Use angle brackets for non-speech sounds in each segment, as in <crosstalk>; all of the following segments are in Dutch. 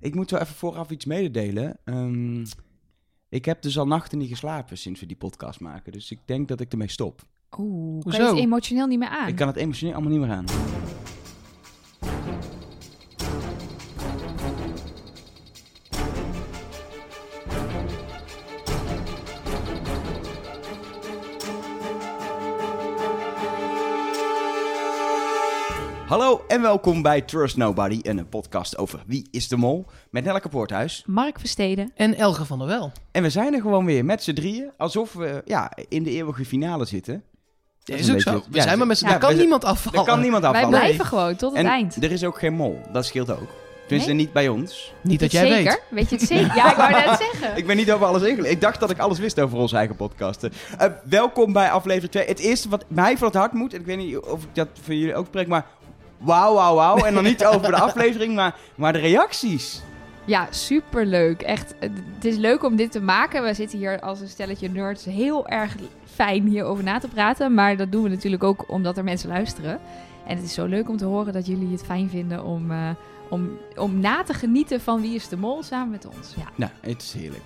Ik moet wel even vooraf iets mededelen. Ehm, ik heb dus al nachten niet geslapen sinds we die podcast maken. Dus ik denk dat ik ermee stop. Oeh, kan je Hoezo? het emotioneel niet meer aan? Ik kan het emotioneel allemaal niet meer aan. Hallo en welkom bij Trust Nobody, een podcast over wie is de mol met Nelleke Poorthuis. Mark Versteden. En Elge van der Wel. En we zijn er gewoon weer met z'n drieën, alsof we ja, in de eeuwige finale zitten. Dat is ook zo. beetje- We ja, zijn maar met z'n ja, Er kan niemand afvallen. Er kan niemand Wij afvallen. blijven gewoon tot het En eind. er is ook geen mol, dat scheelt ook. Tenminste, Nee? niet bij ons. Niet dat jij zeker? weet. Weet je het zeker? Ja, ik wou net <laughs> zeggen. Ik ben niet over alles ingelezen. Ik dacht dat ik alles wist over onze eigen podcasten. Eh, welkom bij aflevering 2. Het eerste wat mij van het hart moet, en ik weet niet of ik dat voor jullie ook spreek, maar wauw, wauw, wauw. En dan niet over de aflevering, maar, maar de reacties. Ja, superleuk. Echt, het is leuk om dit te maken. We zitten hier als een stelletje nerds heel erg fijn hierover na te praten. Maar dat doen we natuurlijk ook omdat er mensen luisteren. En het is zo leuk om te horen dat jullie het fijn vinden om, eh, om, om na te genieten van Wie is de Mol samen met ons. Ja. Nou, het is heerlijk.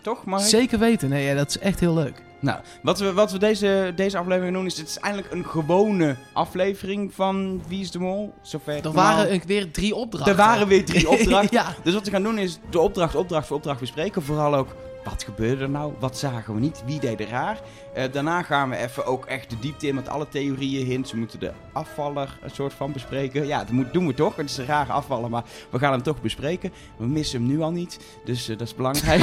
Toch, Mark? Zeker weten. Nee, ja, dat is echt heel leuk. Nou, wat we, wat we deze, deze aflevering doen is, het is eigenlijk een gewone aflevering van Wie is de Mol? Zover Er waren weer drie opdrachten. er waren weer drie <laughs> opdrachten. ja. Dus wat we gaan doen is de opdracht, opdracht voor opdracht bespreken. Vooral ook, wat gebeurde er nou? Wat zagen we niet? Wie deed er raar? Eh, daarna gaan we even ook echt de diepte in met alle theorieën, hints. We moeten de afvaller een soort van bespreken. Ja, dat moet, doen we toch. Het is een rare afvaller, maar we gaan hem toch bespreken. We missen hem nu al niet, dus eh, dat is belangrijk.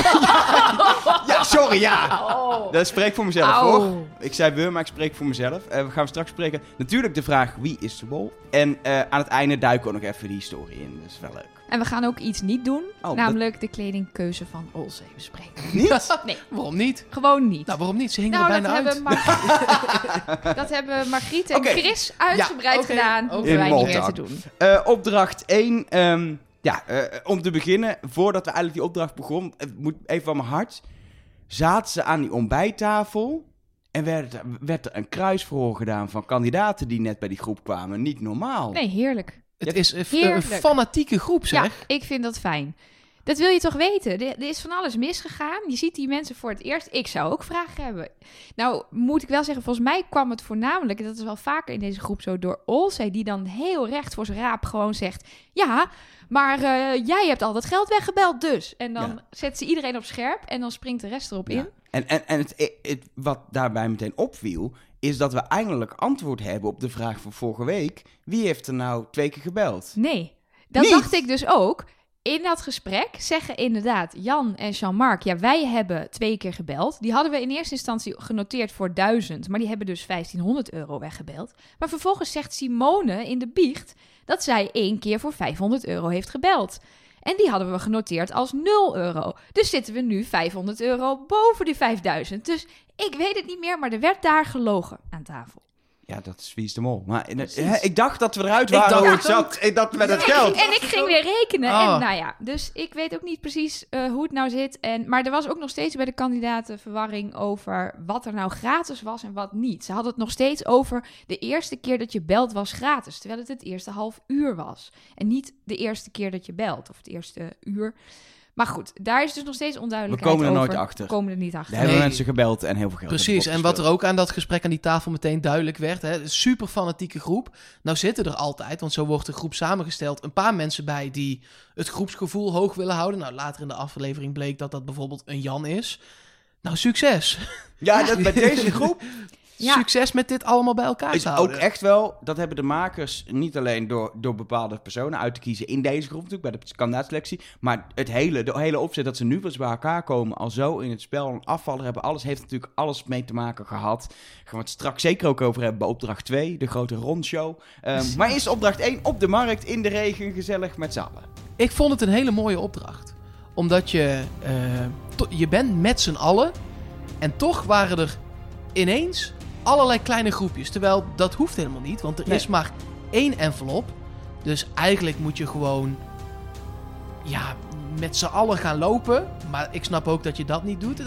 <laughs> ja, sorry, ja. Oh. Dat spreek voor mezelf, Au. hoor. Ik zei we, maar ik spreek voor mezelf. Eh, we gaan straks spreken. Natuurlijk de vraag, wie is de bol? En aan het einde duiken we nog even die historie in. Dat is wel leuk. En we gaan ook iets niet doen, dat- namelijk de kledingkeuze van Olzee bespreken. Niet? <laughs> Nee, <laughs> Waarom niet? gewoon niet. Nou, waarom niet? Ze hingen Nou, er dat bijna uit. hebben, <laughs> Mar- dat hebben Margriet en. Chris uitgebreid Ja, gedaan. Hoeven wij niet meer te doen. Eh, opdracht 1. ehm, ja, eh, om te beginnen, voordat we eigenlijk die opdracht begonnen, het moet even van mijn hart. Zaten ze aan die ontbijttafel en werd, werd er een kruisverhoor gedaan van kandidaten die net bij die groep kwamen. Niet normaal. Nee, heerlijk. Het is een, Heerlijk. fanatieke groep, zeg. Ja, ik vind dat fijn. Dat wil je toch weten? Er, er is van alles misgegaan. Je ziet die mensen voor het eerst. Ik zou ook vragen hebben. Nou, moet ik wel zeggen, volgens mij kwam het voornamelijk, en dat is wel vaker in deze groep zo, door Olsey, die dan heel recht voor zijn raap gewoon zegt: Ja, maar eh, jij hebt al dat geld weggebeld, dus. En dan Ja. zet ze iedereen op scherp en dan springt de rest erop Ja. in. En, en, en het, het- wat daarbij meteen opviel, is dat we eindelijk antwoord hebben op de vraag van vorige week. Wie heeft er nou twee keer gebeld? Nee, dat Niet? dacht ik dus ook. In dat gesprek zeggen inderdaad Jan en Jean-Marc... ja, wij hebben twee keer gebeld. Die hadden we in eerste instantie genoteerd voor 1000... maar die hebben dus 1500 euro weggebeld. Maar vervolgens zegt Simone in de biecht... dat zij één keer voor 500 euro heeft gebeld. En die hadden we genoteerd als 0 euro. Dus zitten we nu 500 euro boven die 5000. Dus ik weet het niet meer, maar er werd daar gelogen aan tafel. Ja, dat is Wie is de Mol. Maar eh, hè, ik dacht dat we eruit Ik waren dacht hoe het zat. Ik dacht met het geld. En ik ging weer rekenen. Oh. En nou ja, dus ik weet ook niet precies eh, hoe het nou zit. En, maar er was ook nog steeds bij de kandidaten verwarring over wat er nou gratis was en wat niet. Ze hadden het nog steeds over de eerste keer dat je belt was gratis. Terwijl het het eerste half uur was. En niet de eerste keer dat je belt of het eerste uur. Maar goed, daar is dus nog steeds We onduidelijkheid komen er over. nooit achter. We komen er niet Er achter. hebben Nee. mensen gebeld en heel veel geld. Precies, en wat er ook aan dat gesprek aan die tafel meteen duidelijk werd, hè, super fanatieke groep. Nou zitten er altijd, want zo wordt de groep samengesteld, een paar mensen bij die het groepsgevoel hoog willen houden. Nou, later in de aflevering bleek dat dat bijvoorbeeld een Jan is. Nou, succes. Ja, dat, bij deze groep <laughs> Ja. Succes met dit allemaal bij elkaar is te ook houden. echt wel... Dat hebben de makers niet alleen door, door bepaalde personen uit te kiezen in deze groep natuurlijk, bij de kandidaatselectie. Maar het hele, de hele opzet dat ze nu pas bij elkaar komen, al zo in het spel een afvaller hebben. Alles heeft natuurlijk alles mee te maken gehad. Gaan we het straks zeker ook over hebben bij opdracht 2, de grote rondshow. Ehm <laughs> maar eerst opdracht 1, op de markt, in de regen, gezellig met z'n allen. Ik vond het een hele mooie opdracht. Omdat je, eh, je bent met z'n allen. En toch waren er ineens allerlei kleine groepjes. Terwijl dat hoeft helemaal niet. Want er Nee. is maar één envelop. Dus eigenlijk moet je gewoon... Ja, met z'n allen gaan lopen. Maar ik snap ook dat je dat niet doet.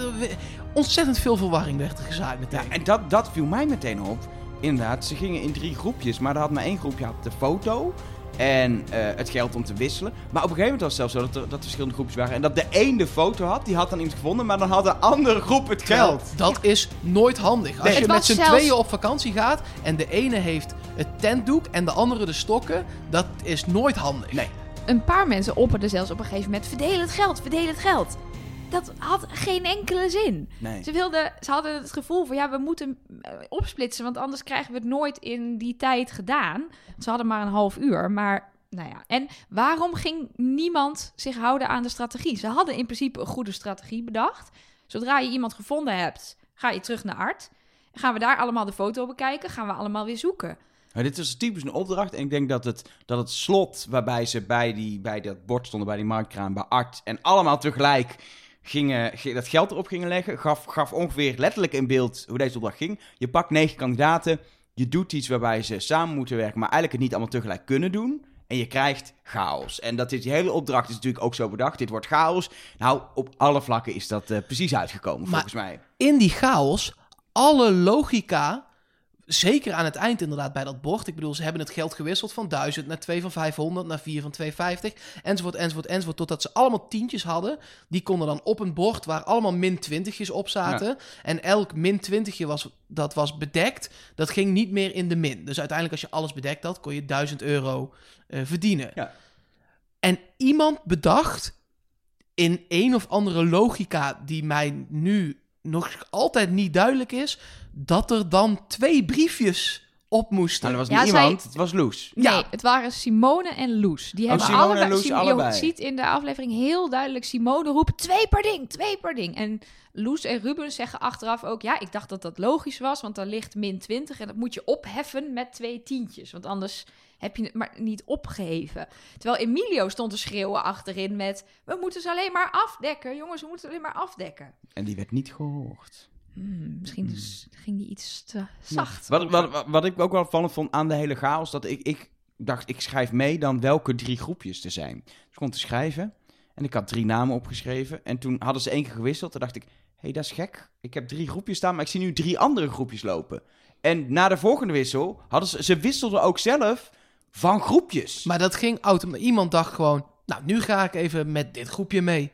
Ontzettend veel verwarring werd er gezaaid meteen. Ja, en dat, dat viel mij meteen op. Inderdaad, ze gingen in drie groepjes, maar er had maar één groepje had de foto. En eh, het geld om te wisselen. Maar op een gegeven moment was het zelfs zo dat er, dat er verschillende groepjes waren. En dat de een de foto had, die had dan iemand gevonden, maar dan had de andere groep het geld. Dat is nooit handig. Als Nee. je met z'n zelfs- tweeën op vakantie gaat en de ene heeft het tentdoek en de andere de stokken, dat is nooit handig. Nee. Een paar mensen opperden zelfs op een gegeven moment: verdeel het geld, verdeel het geld. Dat had geen enkele zin. Nee. Ze, wilden, ze hadden het gevoel van ja, we moeten eh, opsplitsen, want anders krijgen we het nooit in die tijd gedaan. Ze hadden maar een half uur, maar nou ja. En waarom ging niemand zich houden aan de strategie? Ze hadden in principe een goede strategie bedacht. Zodra je iemand gevonden hebt, ga je terug naar Art. Gaan we daar allemaal de foto bekijken? Gaan we allemaal weer zoeken? Maar dit was typisch een opdracht. En ik denk dat het, dat het slot waarbij ze bij, die, bij dat bord stonden, bij die marktkraan, bij Art. En allemaal tegelijk gingen, ge- dat geld erop gingen leggen. Gaf, gaf ongeveer letterlijk in beeld hoe deze opdracht ging. Je pakt negen kandidaten. Je doet iets waarbij ze samen moeten werken, maar eigenlijk het niet allemaal tegelijk kunnen doen. En je krijgt chaos. En dat is, die hele opdracht is natuurlijk ook zo bedacht. Dit wordt chaos. Nou, op alle vlakken is dat eh, precies uitgekomen, Maar- volgens mij. In die chaos, alle logica, zeker aan het eind inderdaad bij dat bord. Ik bedoel, ze hebben het geld gewisseld van 1000 naar 2 van 500, naar 4 van 250, enzovoort, enzovoort, enzovoort. Totdat ze allemaal tientjes hadden. Die konden dan op een bord waar allemaal min 20'tjes op zaten. En elk min 20'tje was, dat was bedekt. Dat ging niet meer in de min. Dus uiteindelijk als je alles bedekt had, kon je 1000 euro eh, verdienen. Ja. En iemand bedacht in een of andere logica die mij nu nog altijd niet duidelijk is, dat er dan twee briefjes op moesten. Nou, dat was Ja, niet zij- iemand, het was Loes. Ja. Nee, het waren Simone en Loes. Die Oh, hebben Simone en allebei, Loes Sim- allebei. Je ziet in de aflevering heel duidelijk Simone roepen: twee per ding, twee per ding. En Loes en Ruben zeggen achteraf ook: ja, ik dacht dat dat logisch was, want daar ligt min 20 en dat moet je opheffen met twee tientjes, want anders heb je het maar niet opgeheven. Terwijl Emilio stond te schreeuwen achterin met: we moeten ze alleen maar afdekken, jongens, we moeten ze alleen maar afdekken. En die werd niet gehoord. Hmm, misschien Hmm. is- ging die iets te zacht. Wat, wat, wat, wat ik ook wel opvallend vond aan de hele chaos, dat ik, ik dacht, ik schrijf mee dan welke drie groepjes er zijn. Dus ik kon te schrijven en ik had drie namen opgeschreven. En toen hadden ze één keer gewisseld. Toen dacht ik, hé, hey, dat is gek. Ik heb drie groepjes staan, maar ik zie nu drie andere groepjes lopen. En na de volgende wissel hadden ze, ze wisselden ook zelf van groepjes. Maar dat ging automatisch. Iemand dacht gewoon, nou, nu ga ik even met dit groepje mee.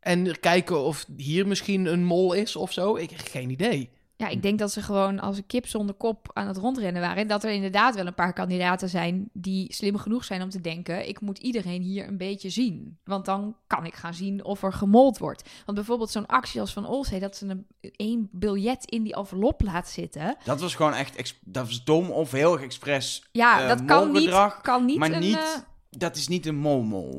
En kijken of hier misschien een mol is of zo. Ik heb geen idee. Ja, ik denk dat ze gewoon als een kip zonder kop aan het rondrennen waren. En dat er inderdaad wel een paar kandidaten zijn die slim genoeg zijn om te denken: ik moet iedereen hier een beetje zien. Want dan kan ik gaan zien of er gemold wordt. Want bijvoorbeeld zo'n actie als van Olsey, dat ze een één biljet in die envelop laat zitten. Dat was gewoon echt, dat was dom of heel erg expres. Ja, Eh, dat kan niet, kan niet maar een, niet- eh, Dat is niet een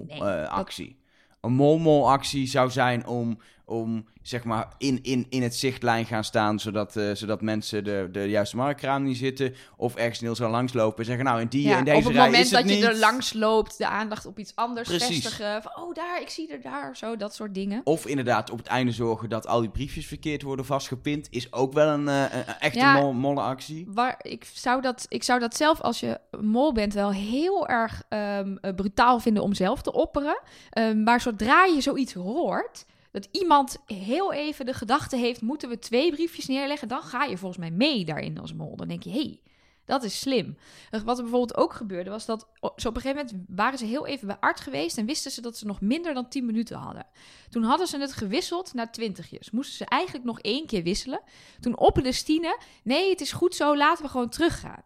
Nee, eh, dat- actie. Een molmol actie zou zijn om, om zeg maar in, in, in het zichtlijn gaan staan, zodat, eh, zodat mensen de, de juiste marktkraan niet zitten. Of ergens heel zo langslopen en zeggen, nou in die ja, in deze op het rij moment is het dat je niet. er langs loopt, de aandacht op iets anders Precies. vestigen. Van, oh, daar, ik zie er daar, zo, dat soort dingen. Of inderdaad op het einde zorgen dat al die briefjes verkeerd worden vastgepind. Is ook wel een, eh, een echte Ja. mol, molle actie. Waar, ik, zou dat, ik zou dat zelf, als je mol bent, wel heel erg eh, brutaal vinden om zelf te opperen. Ehm, maar zodra je zoiets hoort, dat iemand heel even de gedachte heeft: moeten we twee briefjes neerleggen? Dan ga je volgens mij mee daarin als mol. Dan denk je: hey, dat is slim. Eh, Wat er bijvoorbeeld ook gebeurde, was dat zo op een gegeven moment waren ze heel even bij Art geweest en wisten ze dat ze nog minder dan 10 minuten hadden. Toen hadden ze het gewisseld naar twintigjes. Moesten ze eigenlijk nog één keer wisselen. Toen opperde Stine: nee, het is goed zo, laten we gewoon teruggaan.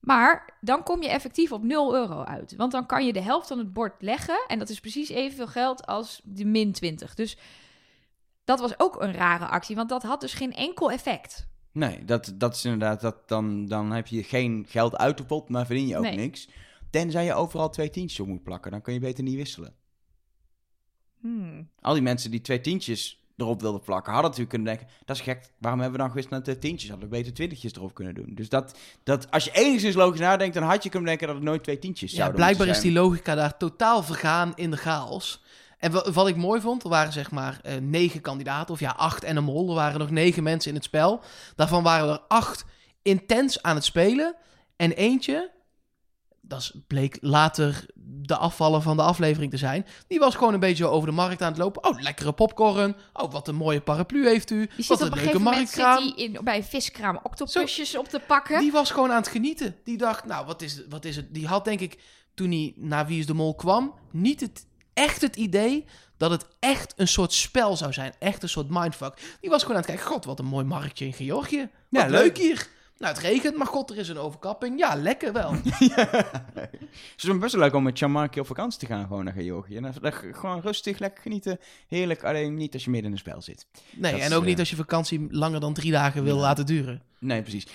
Maar dan kom je effectief op 0 euro uit. Want dan kan je de helft van het bord leggen. En dat is precies evenveel geld als de min 20. Dus dat was ook een rare actie. Want dat had dus geen enkel effect. Nee, dat, dat is inderdaad, dat, dan, dan heb je geen geld uit de pot, maar verdien je ook Nee. niks. Tenzij je overal twee tientjes op moet plakken, dan kun je beter niet wisselen. Hmm. Al die mensen die twee tientjes erop wilden plakken, hadden natuurlijk kunnen denken, dat is gek, waarom hebben we dan gewisseld naar twee tientjes? Hadden we beter twintigjes erop kunnen doen. Dus dat, dat, als je enigszins logisch nadenkt, dan had je kunnen denken dat het nooit twee tientjes Ja, zouden blijkbaar is die logica daar totaal vergaan in de chaos. En wa- wat ik mooi vond, er waren zeg maar eh, negen kandidaten, of ja, acht en een mol. Er waren nog negen mensen in het spel. Daarvan waren er acht intens aan het spelen. En eentje, dat bleek later de afvallen van de aflevering te zijn. Die was gewoon een beetje over de markt aan het lopen. Oh, lekkere popcorn. Oh, wat een mooie paraplu heeft u. Die wat een een leuke moment zit marktkraam. die in, bij een viskraam octopusjes op te pakken. Die was gewoon aan het genieten. Die dacht, nou, wat is, wat is het? Die had denk ik toen hij naar Wie is de Mol kwam, niet het, echt het idee dat het echt een soort spel zou zijn. Echt een soort mindfuck. Die was gewoon aan het kijken, god, wat een mooi marktje in Georgië. Wat Ja, leuk. leuk. hier. Nou, het regent, maar god, er is een overkapping. Ja, lekker wel. <laughs> Het is best wel leuk om met Jean-Marc op vakantie te gaan, gewoon naar Georgië. Gewoon rustig, lekker genieten. Heerlijk, alleen niet als je midden in een spel zit. Nee, Dat en ook niet eh, als je vakantie langer dan drie dagen wil Ja. laten duren. Nee, precies.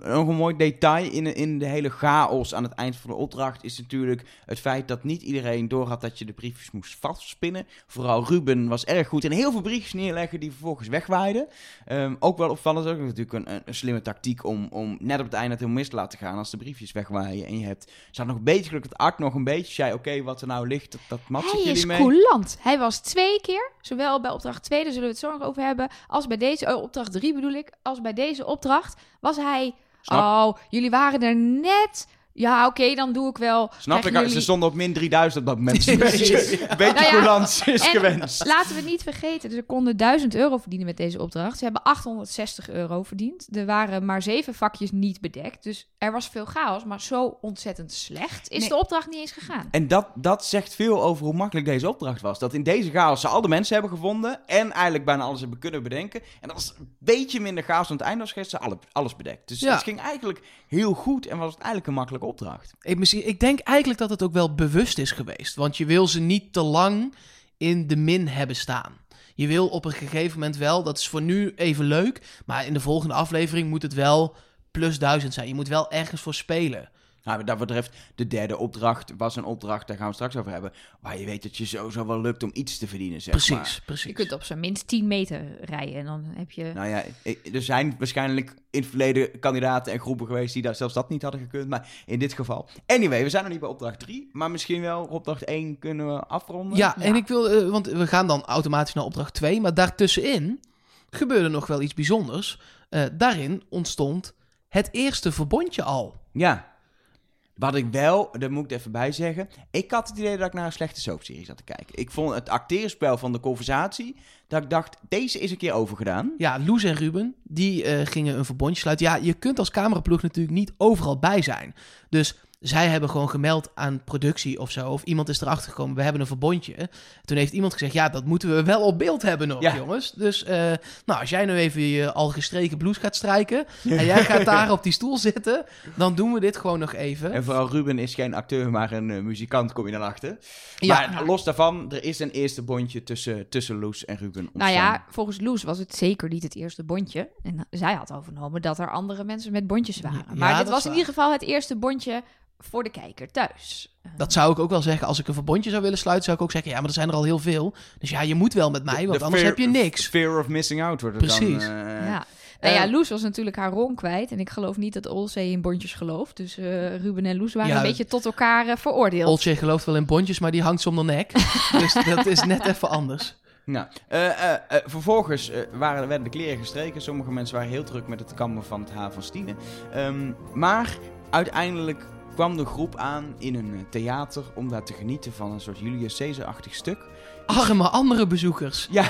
Nog een mooi detail in, in de hele chaos aan het eind van de opdracht is natuurlijk het feit dat niet iedereen doorhad dat je de briefjes moest vastspinnen. Vooral Ruben was erg goed in heel veel briefjes neerleggen die vervolgens wegwaaiden. Ehm, ook wel opvallend, ook natuurlijk een, slimme tactiek om, om net op het einde het helemaal mis te laten gaan als de briefjes wegwaaien. En je hebt, had nog een beetje geluk dat Art nog een beetje zei, oké, wat er nou ligt, dat, dat match ik Hij jullie is mee. coulant. Hij was twee keer, zowel bij opdracht 2, daar zullen we het zo nog over hebben, als bij deze, oh, opdracht 3 bedoel ik, als bij deze opdracht, was hij, Snap, oh, jullie waren er net, ja, oké, dan doe ik wel. snap ik, ze jullie- stonden op min 3000 op dat moment. <laughs> Een beetje <laughs> Nou ja, coulance is en gewenst. Laten we het niet vergeten, ze konden 1000 euro verdienen met deze opdracht. Ze hebben 860 euro verdiend. Er waren maar zeven vakjes niet bedekt. Dus er was veel chaos, maar zo ontzettend slecht is Nee. de opdracht niet eens gegaan. En dat, dat zegt veel over hoe makkelijk deze opdracht was. Dat in deze chaos ze al de mensen hebben gevonden. En eigenlijk bijna alles hebben kunnen bedenken. En dat was een beetje minder chaos aan het einde was. Ze alle, alles bedekt. Dus Ja. het ging eigenlijk heel goed. En was het eigenlijk een opdracht. Ik, misschien, ik denk eigenlijk dat het ook wel bewust is geweest. Want je wil ze niet te lang in de min hebben staan. Je wil op een gegeven moment wel, dat is voor nu even leuk. Maar in de volgende aflevering moet het wel plus duizend zijn. Je moet wel ergens voor spelen. Nou, wat dat betreft, de derde opdracht was een opdracht, daar gaan we straks over hebben. Waar je weet dat je sowieso wel lukt om iets te verdienen, zeg Precies, maar. precies. Je kunt op zijn minst 10 meter rijden en dan heb je... Nou ja, er zijn waarschijnlijk in het verleden kandidaten en groepen geweest die daar zelfs dat niet hadden gekund. Maar in dit geval. Anyway, we zijn nog niet bij opdracht 3. Maar misschien wel opdracht 1 kunnen we afronden. Ja, Ja. en ik wil, eh, want we gaan dan automatisch naar opdracht 2. Maar daartussenin gebeurde nog wel iets bijzonders. Eh, daarin ontstond het eerste verbondje al. Ja. Wat ik wel, daar moet ik even bij zeggen. Ik had het idee dat ik naar een slechte soapserie zat te kijken. Ik vond het acteerspel van de conversatie. Dat ik dacht, deze is een keer overgedaan. Ja, Loes en Ruben, die eh, gingen een verbondje sluiten. Ja, je kunt als cameraploeg natuurlijk niet overal bij zijn. Dus zij hebben gewoon gemeld aan productie of zo. Of iemand is erachter gekomen, we hebben een verbondje. Toen heeft iemand gezegd, ja, dat moeten we wel op beeld hebben nog, Ja. jongens. Dus, eh, nou, als jij nu even je al gestreken blouse gaat strijken... <laughs> en jij gaat daar op die stoel zitten, dan doen we dit gewoon nog even. En vooral Ruben is geen acteur, maar een eh, muzikant, kom je dan achter. Ja. Maar los daarvan, er is een eerste bondje tussen, tussen Loes en Ruben ontstaan. Nou ja, volgens Loes was het zeker niet het eerste bondje. En zij had overgenomen dat er andere mensen met bondjes waren. Ja, maar dit was in ieder geval het eerste bondje voor de kijker thuis. Dat zou ik ook wel zeggen. Als ik een verbondje zou willen sluiten, zou ik ook zeggen... ja, maar er zijn er al heel veel. Dus ja, je moet wel met mij, want de anders fear- heb je niks. Fear of missing out wordt het Precies. dan. eh, ja. Nou ja, eh, Loes was natuurlijk haar ron kwijt. En ik geloof niet dat Olzee in bondjes gelooft. Dus eh, Ruben en Loes waren Ja, een beetje tot elkaar veroordeeld. Oltje gelooft wel in bondjes, maar die hangt ze om de nek. <laughs> dus dat is net even anders. Nou, eh, eh, eh, vervolgens waren, werden de kleren gestreken. Sommige mensen waren heel druk met het kammen van het haar van Stine. Ehm, maar uiteindelijk kwam de groep aan in een eh, theater om daar te genieten van een soort Julius Caesar-achtig stuk. Arme andere bezoekers. Ja,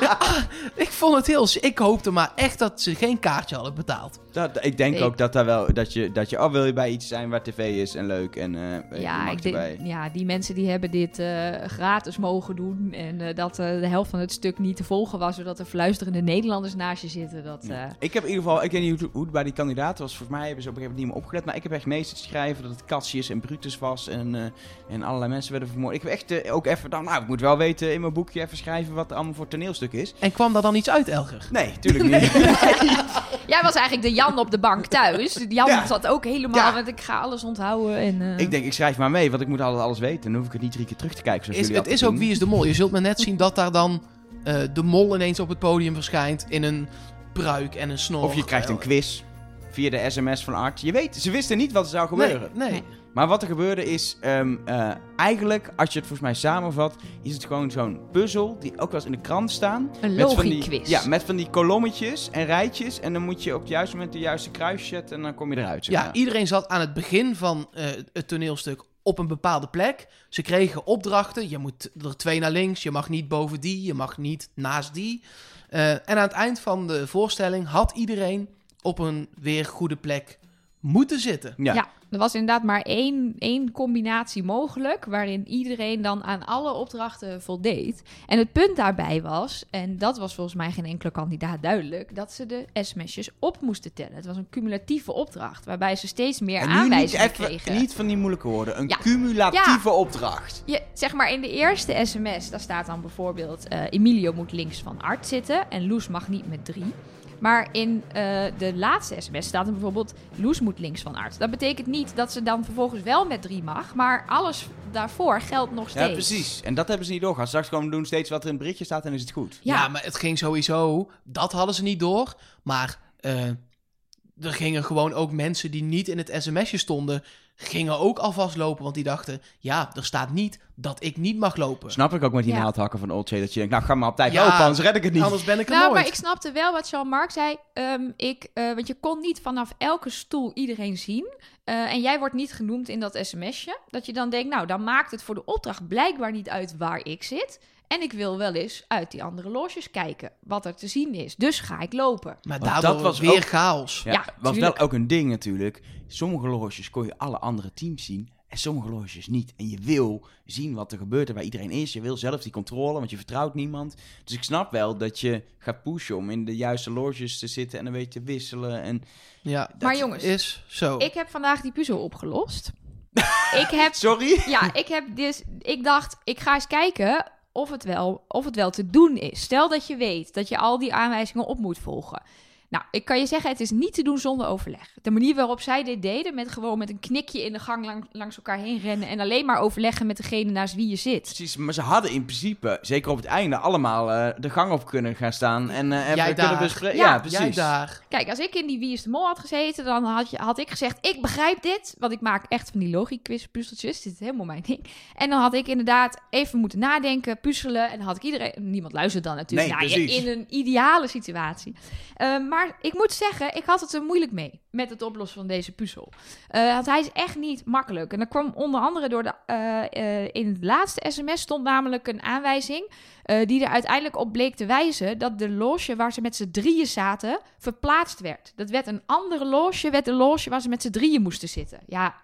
Ja, <laughs> ik vond het heel... Ik hoopte maar echt dat ze geen kaartje hadden betaald. dat, ik denk Ik- ook dat, daar wel, dat, je, dat je, oh wil je bij iets zijn waar tv is en leuk en eh je Ja, mag ik denk, erbij. ja, die mensen die hebben dit eh, gratis mogen doen. En eh, dat de helft van het stuk niet te volgen was, zodat er fluisterende Nederlanders naast je zitten. Dat, eh, Ik heb in ieder geval, ik weet niet hoe, hoe het bij die kandidaten was. Volgens mij hebben ze op een gegeven moment niet meer opgelet. Maar ik heb echt meestal te schrijven dat het Cassius en Brutus was. En, eh, en allerlei mensen werden vermoord. Ik heb echt ook even, nou, nou, ik moet wel weten in mijn boekje even schrijven wat er allemaal voor toneelstuk is. En kwam daar dan iets uit, Elger? Nee, tuurlijk <laughs> niet. Jij was eigenlijk de Jan op de bank thuis. Jan Ja. zat ook helemaal Ja. met ik ga alles onthouden. En, eh, ik denk, ik schrijf maar mee, want ik moet altijd alles weten. Dan hoef ik het niet drie keer terug te kijken. Zoals Is, jullie het is ook. Wie is de Mol. Je zult maar net zien dat daar dan eh, de mol ineens op het podium verschijnt in een pruik en een snor. Of je krijgt een quiz via de sms van Art. Je weet, ze wisten niet wat er zou gebeuren. Nee. Maar wat er gebeurde is, ehm, eh, eigenlijk, als je het volgens mij samenvat, is het gewoon zo'n puzzel die ook wel eens in de krant staan. Een Met van die- logie-quiz. Ja, met van die kolommetjes en rijtjes. En dan moet je op het juiste moment de juiste kruis zetten en dan kom je eruit. Zeg Ja, maar. iedereen zat aan het begin van eh, het toneelstuk op een bepaalde plek. Ze kregen opdrachten. Je moet er twee naar links. Je mag niet boven die. Je mag niet naast die. Eh, en aan het eind van de voorstelling had iedereen op een weer goede plek moeten zitten. Ja. Ja. er was inderdaad maar één, één combinatie mogelijk, waarin iedereen dan aan alle opdrachten voldeed. En het punt daarbij was, en dat was volgens mij geen enkele kandidaat duidelijk, dat ze de sms'jes op moesten tellen. Het was een cumulatieve opdracht, waarbij ze steeds meer En nu niet, aanwijzingen even, kregen. niet van die moeilijke woorden. Een Ja. cumulatieve opdracht. Je, zeg maar in de eerste sms, daar staat dan bijvoorbeeld... eh, Emilio moet links van Art zitten en Loes mag niet met drie. Maar in eh, de laatste sms staat er bijvoorbeeld... Loes moet links van Art. Dat betekent niet dat ze dan vervolgens wel met drie mag... maar alles daarvoor geldt nog steeds. Ja, precies. En dat hebben ze niet doorgaan. Straks gewoon doen steeds wat er in het berichtje staat en is het goed. Ja. Ja. maar het ging sowieso. Dat hadden ze niet door. Maar eh, er gingen gewoon ook mensen die niet in het sms'je stonden. Gingen ook alvast lopen. Want die dachten: ja, er staat niet dat ik niet mag lopen. Snap ik ook met die Ja. naaldhakken van Old. Dat je denkt, nou ga maar op tijd Ja, lopen, anders red ik het niet. Anders ben ik er Nou, nooit. maar ik snapte wel wat Jean-Marc zei. Ehm, ik, eh, want je kon niet vanaf elke stoel iedereen zien. Eh, en jij wordt niet genoemd in dat sms'je. Dat je dan denkt, nou, dan maakt het voor de opdracht blijkbaar niet uit waar ik zit. En ik wil wel eens uit die andere loges kijken wat er te zien is. Dus ga ik lopen. Maar daardoor dat was weer ook- chaos. Ja, Ja, was wel ook een ding natuurlijk. Sommige loges kon je alle andere teams zien en sommige loges niet. En je wil zien wat er gebeurt en waar iedereen is. Je wil zelf die controle, want je vertrouwt niemand. Dus ik snap wel dat je gaat pushen om in de juiste loges te zitten en een beetje te wisselen. En Ja, Maar dat jongens, is zo. Ik heb vandaag die puzzel opgelost. <laughs> ik heb sorry? Ja, ik heb dus. Ik dacht, ik ga eens kijken of het, wel, of het wel te doen is. Stel dat je weet dat je al die aanwijzingen op moet volgen. Nou, ik kan je zeggen, het is niet te doen zonder overleg. De manier waarop zij dit deden, met gewoon met een knikje in de gang lang- langs elkaar heen rennen en alleen maar overleggen met degene naast wie je zit. Precies, maar ze hadden in principe, zeker op het einde, allemaal eh, de gang op kunnen gaan staan en eh even Jij kunnen daar. bespreken. Ja, Ja, precies. Jij daar. Kijk, als ik in die Wie is de Mol had gezeten, dan had, je, had ik gezegd, ik begrijp dit. Want ik maak echt van die logisch puzzeltjes. Dit is helemaal mijn ding. En dan had ik inderdaad even moeten nadenken, puzzelen. En dan had ik iedereen... Niemand luistert dan natuurlijk Nee, naar je precies. in een ideale situatie. Eh, maar ik moet zeggen, ik had het er moeilijk mee met het oplossen van deze puzzel. Eh, want hij is echt niet makkelijk. En dat kwam onder andere door de... eh, eh, in het laatste sms stond namelijk een aanwijzing... die er uiteindelijk op bleek te wijzen dat de loge waar ze met z'n drieën zaten verplaatst werd. Dat werd een andere loge, werd de loge waar ze met z'n drieën moesten zitten. Ja,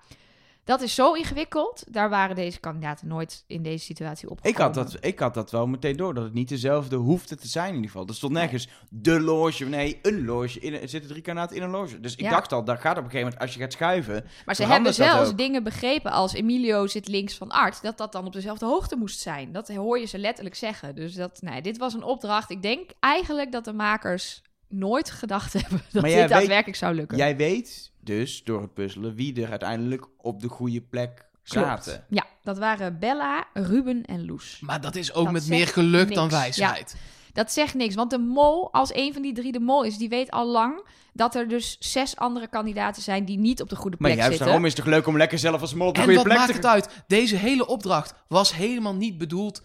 dat is zo ingewikkeld. Daar waren deze kandidaten nooit in deze situatie op. Ik had, dat, ik had dat wel meteen door, dat het niet dezelfde hoefde te zijn in ieder geval. Er stond nergens de loge, nee, een loge. In, er zitten drie kandidaten in een loge. Dus ik Ja. dacht al, dat gaat op een gegeven moment, als je gaat schuiven... Maar ze hebben zelfs dingen begrepen als Emilio zit links van Art, dat dat dan op dezelfde hoogte moest zijn. Dat hoor je ze letterlijk zeggen. Dus dat, nee, dit was een opdracht. Ik denk eigenlijk dat de makers nooit gedacht <laughs> hebben dat dit weet- daadwerkelijk zou lukken. Jij weet dus, door het puzzelen, wie er uiteindelijk op de goede plek Klopt. zaten. Ja, dat waren Bella, Ruben en Loes. Maar dat is ook Dat met meer geluk dan wijsheid. Dat zegt niks, want de mol, als een van die drie de mol is, die weet al lang dat er dus zes andere kandidaten zijn die niet op de goede Maar plek juist zitten. daarom is het toch leuk om lekker zelf als mol op de En goede wat plek maakt te het uit? Deze hele opdracht was helemaal niet bedoeld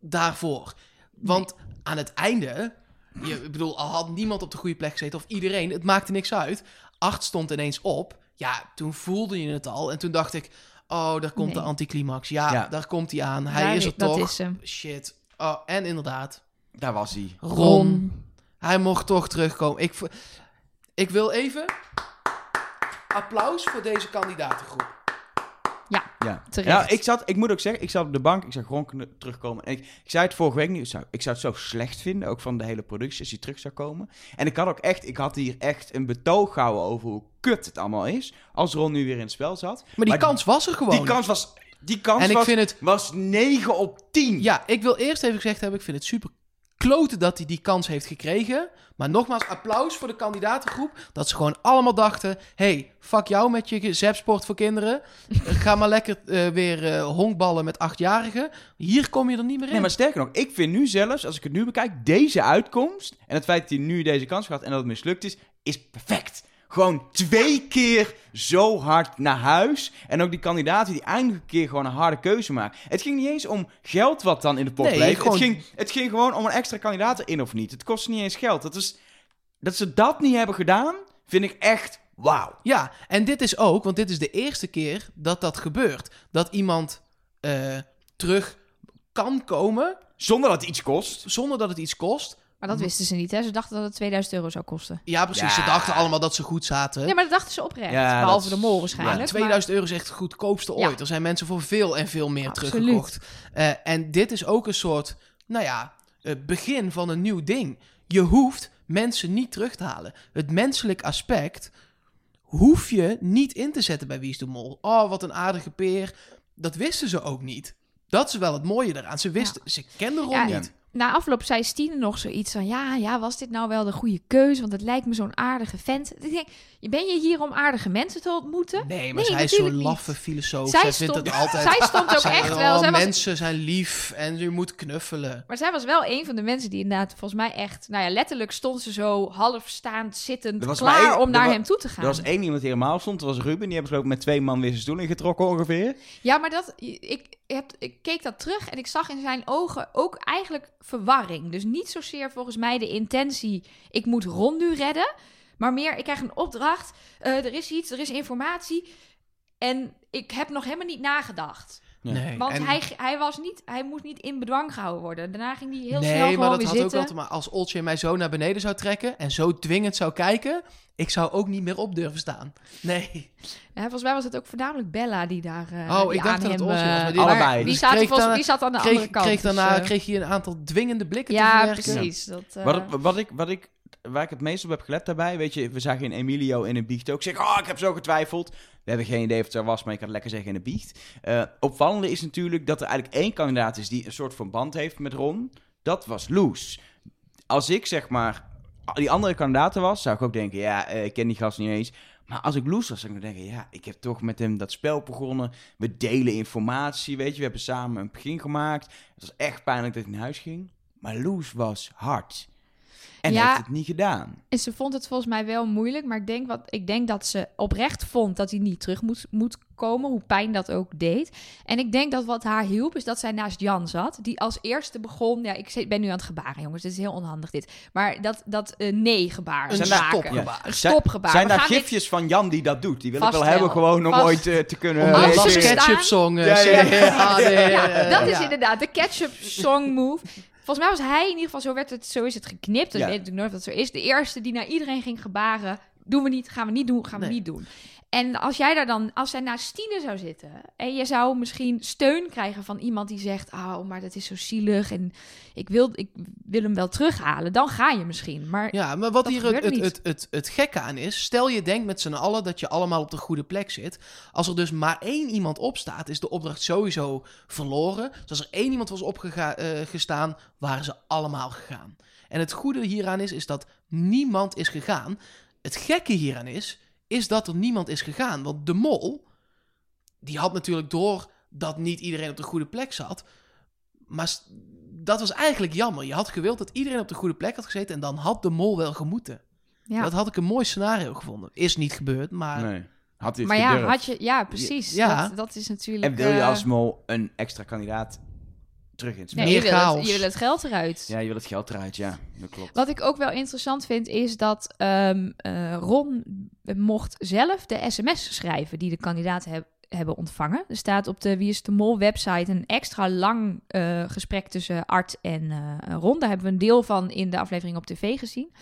daarvoor. Want aan het einde, je, ik bedoel, al had niemand op de goede plek gezeten of iedereen, het maakte niks uit. Acht stond ineens op. Ja, toen voelde je het al. En toen dacht ik, oh, daar komt Nee. de anticlimax. Ja, Ja. daar komt hij aan. Hij Daar is er dat toch. is hem. Shit. Oh, en inderdaad, Daar was hij. Ron. Hij mocht toch terugkomen. Ik, ik wil even applaus voor deze kandidatengroep. Ja. Terecht. Ja, ik, zat, ik moet ook zeggen, ik zat op de bank, ik zag Ron kn- terugkomen. En ik, ik zei het vorige week niet, ik zou, ik zou het zo slecht vinden, ook van de hele productie, als hij terug zou komen. En ik had ook echt, ik had hier echt een betoog gehouden over hoe kut het allemaal is, als Ron nu weer in het spel zat. Maar die Maar kans was er gewoon. Die kans was, die kans en ik was, vind het was 9 op 10. Ja, ik wil eerst even gezegd hebben, ik vind het super kloten dat hij die kans heeft gekregen. Maar nogmaals, applaus voor de kandidatengroep. Dat ze gewoon allemaal dachten, hey, fuck jou met je zepsport voor kinderen. <laughs> Ga maar lekker eh, weer eh, honkballen met achtjarigen. Hier kom je er niet meer in. Nee, maar sterker nog, ik vind nu zelfs, als ik het nu bekijk, deze uitkomst en het feit dat hij nu deze kans gehad en dat het mislukt is, is perfect. Gewoon twee keer zo hard naar huis. En ook die kandidaten die eindelijk een keer gewoon een harde keuze maken. Het ging niet eens om geld wat dan in de pot Nee, bleef. gewoon- Het, ging, het ging gewoon om een extra kandidaat erin of niet. Het kostte niet eens geld. Dat, is, dat ze dat niet hebben gedaan, vind ik echt wauw. Ja, en dit is ook, want dit is de eerste keer dat dat gebeurt. Dat iemand eh, terug kan komen Zonder dat het iets kost. zonder dat het iets kost. Maar dat Hm. wisten ze niet, hè? Ze dachten dat het 2000 euro zou kosten. Ja, precies. Ja. Ze dachten allemaal dat ze goed zaten. Ja, maar dat dachten ze oprecht. Ja, Behalve de mol ja, waarschijnlijk. Maar maar- 2000 euro is echt het goedkoopste Ja. ooit. Er zijn mensen voor veel en veel meer Absoluut. teruggekocht. Eh, en dit is ook een soort, nou ja, eh, begin van een nieuw ding. Je hoeft mensen niet terug te halen. Het menselijk aspect hoef je niet in te zetten bij Wie is de Mol. Oh, wat een aardige peer. Dat wisten ze ook niet. Dat is wel het mooie eraan. Ze wisten, ze kenden Ron Ja, niet. Na afloop zei Stine nog zoiets van... Ja, ja, was dit nou wel de goede keuze? Want het lijkt me zo'n aardige vent. Ik denk, ben je hier om aardige mensen te ontmoeten? Nee, maar Nee, zij is zo'n laffe filosoof. Zij Zij, vindt het altijd... Zij stond ook echt wel... Zij was, mensen zijn lief en je moet knuffelen. maar zij was wel een van de mensen die inderdaad volgens mij echt... Nou ja, letterlijk stond ze zo half staand, zittend, maar klaar om naar hem toe te gaan. Er was één iemand die helemaal stond, dat was Ruben. Die hebben besloten met twee man weer zijn stoel ingetrokken ongeveer. Ja, maar dat, ik, ik keek dat terug en ik zag in zijn ogen ook eigenlijk verwarring. Dus niet zozeer volgens mij de intentie, ik moet Ron nu redden. Maar meer, ik krijg een opdracht, eh, er is iets, er is informatie. En ik heb nog helemaal niet nagedacht. Nee. Want en- hij, hij, was niet, hij moest niet in bedwang gehouden worden. Daarna ging hij heel nee, snel gewoon maar dat weer had ook zitten. wel te maken. Als Oltje mij zo naar beneden zou trekken en zo dwingend zou kijken, ik zou ook niet meer op durven staan. Nee. Ja, volgens mij was het ook voornamelijk Bella die daar eh Oh, die ik dacht dat het was, eh, maar die- Allebei. Die, Dus zaten kreeg volgens- daarna- die zat aan de Kreeg, andere kant. kreeg dus, daarna eh, kreeg je een aantal dwingende blikken te ja, verwerken. precies. Dat, eh, Wat, wat, ik, wat ik, waar ik het meest op heb gelet daarbij, weet je, we zagen in Emilio in een biecht ook zeggen, oh, ik heb zo getwijfeld. We hebben geen idee of het zo was, maar ik kan het lekker zeggen in een biecht. Eh, opvallende is natuurlijk dat er eigenlijk één kandidaat is die een soort van band heeft met Ron. Dat was Loes. Als ik zeg maar die andere kandidaten was, zou ik ook denken, ja, eh, ik ken die gast niet eens. Maar als ik Loes was, zou ik denken, ja, ik heb toch met hem dat spel begonnen. We delen informatie, weet je, we hebben samen een begin gemaakt. Het was echt pijnlijk dat hij naar huis ging. Maar Loes was hard. En Ja. heeft het niet gedaan. En ze vond het volgens mij wel moeilijk, maar ik denk, wat, ik denk dat ze oprecht vond dat hij niet terug moet, moet komen, hoe pijn dat ook deed. En ik denk dat wat haar hielp, is dat zij naast Jan zat, die als eerste begon, ja, ik zit- ben nu aan het gebaren, jongens, dit is heel onhandig dit, maar dat, dat eh, nee-gebaar Een Zijn stopgebaar. Zijn- stopgebaar. Zijn We daar dit- gifjes van Jan die dat doet? Die wil ik wel hebben, gewoon om Vast. ooit eh, te kunnen... Om Als Ketchup song. <laughs> Ja, ja, ja. Ja, dat is ja. inderdaad de ketchup song move. Volgens mij was hij in ieder geval, zo, werd het, zo is het geknipt. Ik Ja. weet natuurlijk nooit of dat zo is. De eerste die naar iedereen ging gebaren. Doen we niet, gaan we niet doen, gaan we Nee. niet doen. En als jij daar dan, als zij naast Stine zou zitten... en je zou misschien steun krijgen van iemand die zegt... oh, maar dat is zo zielig en ik wil, ik wil hem wel terughalen. Dan ga je misschien. Maar Ja, maar wat hier het, het, het, het, het gekke aan is, stel je denkt met z'n allen dat je allemaal op de goede plek zit. Als er dus maar één iemand opstaat, is de opdracht sowieso verloren. Dus als er één iemand was opgestaan, waren ze allemaal gegaan. En het goede hieraan is, is dat niemand is gegaan. Het gekke hieraan is, is dat er niemand is gegaan. Want de mol, die had natuurlijk door dat niet iedereen op de goede plek zat. Maar dat was eigenlijk jammer. Je had gewild dat iedereen op de goede plek had gezeten en dan had de mol wel gemoeten. ja, Dat had ik een mooi scenario gevonden. Is niet gebeurd, maar Nee. Had hij maar ja, gedurfd? had je, ja, precies. Ja. Dat, dat is natuurlijk... En wil je eh, als mol een extra kandidaat terug in het spel? nee, je meer wil, het, je wil het geld eruit. Ja, je wil het geld eruit, ja. Dat klopt. Wat ik ook wel interessant vind, is dat ehm, eh, Ron mocht zelf de sms schrijven die de kandidaten heb- hebben ontvangen. Er staat op de Wie is de Mol website een extra lang eh, gesprek tussen Art en eh, Ron. Daar hebben we een deel van in de aflevering op tv gezien.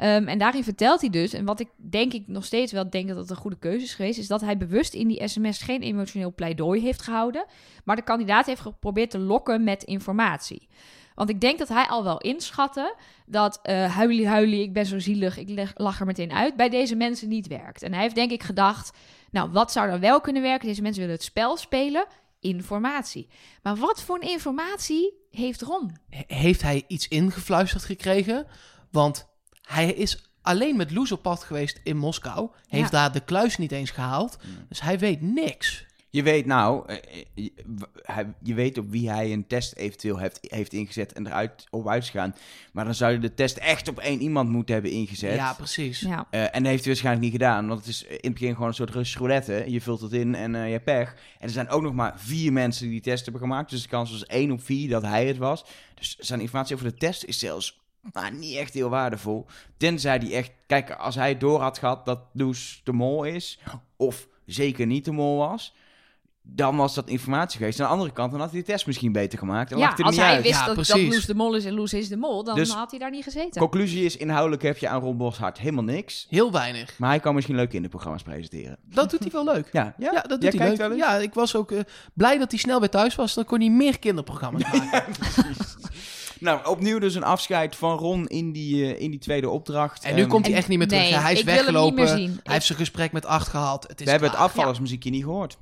Ehm, en daarin vertelt hij dus, en wat ik denk ik nog steeds wel denk dat het een goede keuze is geweest, is dat hij bewust in die sms geen emotioneel pleidooi heeft gehouden, maar de kandidaat heeft geprobeerd te lokken met informatie. Want ik denk dat hij al wel inschatte dat eh huilie huilie, ik ben zo zielig, ik leg- lach er meteen uit, bij deze mensen niet werkt. En hij heeft denk ik gedacht, nou wat zou dan wel kunnen werken? Deze mensen willen het spel spelen, informatie. Maar wat voor een informatie heeft Ron? he- heeft hij iets ingefluisterd gekregen? Want hij is alleen met Loes op pad geweest in Moskou. Heeft Ja. daar de kluis niet eens gehaald. Dus hij weet niks. Je weet nou, eh, eh, je, w- hij- je weet op wie hij een test eventueel heeft, heeft ingezet en eruit op uitgegaan. Maar dan zou je de test echt op één iemand moeten hebben ingezet. Ja, precies. Ja. Eh, en dat heeft hij waarschijnlijk niet gedaan, want het is in het begin gewoon een soort Russische roulette. Je vult het in en eh, je hebt pech. En er zijn ook nog maar vier mensen die die test hebben gemaakt. Dus de kans was één op vier dat hij het was. Dus zijn informatie over de test is zelfs nou, niet echt heel waardevol. Tenzij hij echt... Kijk, als hij door had gehad dat Loes de mol is, of zeker niet de mol was... dan was dat informatie geweest. Aan de andere kant, dan had hij de test misschien beter gemaakt. Dan ja, er als niet hij uit. wist Ja, dat, dat. Loes de Mol is en Loes is de Mol, dan Dus- had hij daar niet gezeten. Conclusie is, inhoudelijk heb je aan Ron Boshart helemaal niks. Heel weinig. Maar hij kan misschien leuke kinderprogramma's presenteren. Dat doet hij wel leuk. Ja, ja? Ja, dat Jij doet hij leuk. wel eens? Ja, ik was ook eh, blij dat hij snel weer thuis was. Dan kon hij meer kinderprogramma's <laughs> maken. Nou, opnieuw dus een afscheid van Ron in die, eh, in die tweede opdracht. En nu komt hij echt niet meer terug. nee, hij is ik wil hem niet weggelopen. meer zien. Hij Ik- heeft zijn gesprek met acht gehad. Het is We hebben het afvallersmuziekje niet gehoord.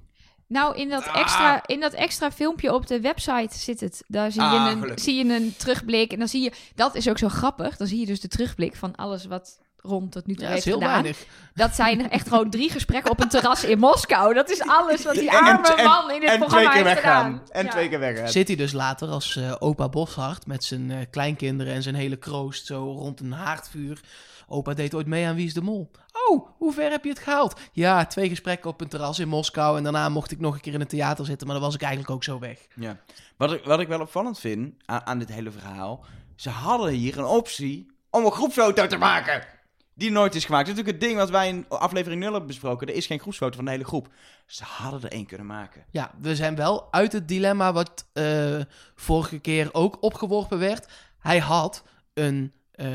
Nou, in dat, Ah. extra, in dat extra filmpje op de website zit het. Daar zie je, Ah, een, gelukkig. zie je een terugblik. En dan zie je, dat is ook zo grappig. Dan zie je dus de terugblik van alles wat rond tot nu toe Ja, dat is heeft heel gedaan. weinig. Dat zijn echt gewoon drie gesprekken op een terras in Moskou. Dat is alles wat die arme en- man in dit en programma twee keer heeft weggaan. En Ja. twee keer weggaan. Zit hij dus later als eh, opa Boshart met zijn eh, kleinkinderen en zijn hele kroost zo rond een haardvuur. Opa deed ooit mee aan Wie is de Mol. Oh, hoe ver heb je het gehaald? Ja, twee gesprekken op een terras in Moskou en daarna mocht ik nog een keer in het theater zitten, maar dan was ik eigenlijk ook zo weg. Ja. Wat, ik, wat ik wel opvallend vind aan, aan dit hele verhaal. Ze hadden hier een optie om een groepsfoto te maken. Die nooit is gemaakt. Dat is natuurlijk het ding wat wij in aflevering 0 hebben besproken. Er is geen groepsfoto van de hele groep. Ze hadden er één kunnen maken. Ja, we zijn wel uit het dilemma wat eh, vorige keer ook opgeworpen werd. Hij had een eh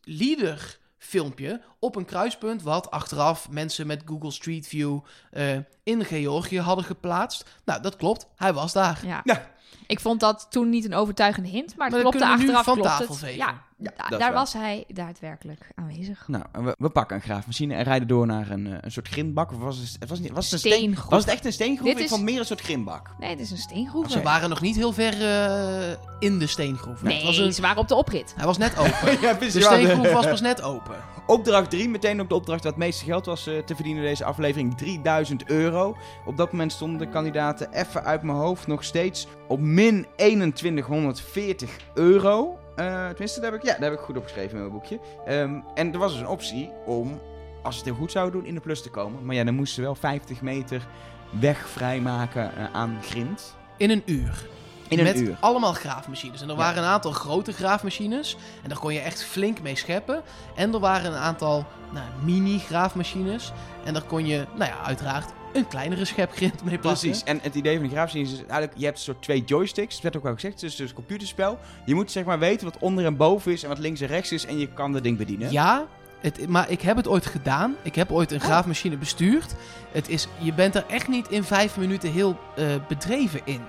leader filmpje op een kruispunt wat achteraf mensen met Google Street View eh, in Georgië hadden geplaatst. Nou, dat klopt. Hij was daar. Ja. Ja. Ik vond dat toen niet een overtuigende hint, maar het Maar dat klopte kunnen we nu achteraf van klopt tafel het. Ja, Ja, da- dat daar wel. was hij daadwerkelijk aanwezig. Nou, en we, we pakken een graafmachine en rijden door naar een, eh, een soort grindbak. Of was het, het was niet, was het een steen, Steengroef. Was het echt een steengroef? Dit Ik is- vond meer een soort grindbak. Nee, het is een steengroef. Ze waren nog niet heel ver eh, in de steengroef. Nee, Het was een, ze waren op de oprit. hij was net open. <laughs> ja, De steengroef was pas net open. <laughs> Opdracht 3, meteen ook de opdracht waar het meeste geld was eh, te verdienen in deze aflevering. 3000 euro. Op dat moment stonden de kandidaten even uit mijn hoofd nog steeds op min 2140 euro. Eh, tenminste, dat heb, ik, ja, dat heb ik goed opgeschreven in mijn boekje. Ehm, en er was dus een optie om, als ze het heel goed zouden doen, in de plus te komen. Maar ja, dan moesten ze wel 50 meter weg vrijmaken eh, aan grind. In een uur. In een met uur. allemaal graafmachines. En er Ja. waren een aantal grote graafmachines. En daar kon je echt flink mee scheppen. En er waren een aantal nou, mini-graafmachines. En daar kon je, nou ja, uiteraard een kleinere schepgrind mee pakken. Precies. En het idee van die graafmachine is dus eigenlijk, je hebt een soort twee joysticks. Dat werd ook al gezegd, het is dus een computerspel. Je moet zeg maar weten wat onder en boven is en wat links en rechts is en je kan dat ding bedienen. Ja, het, maar ik heb het ooit gedaan. Ik heb ooit een Oh. graafmachine bestuurd. Het is, je bent er echt niet in vijf minuten heel eh, bedreven in.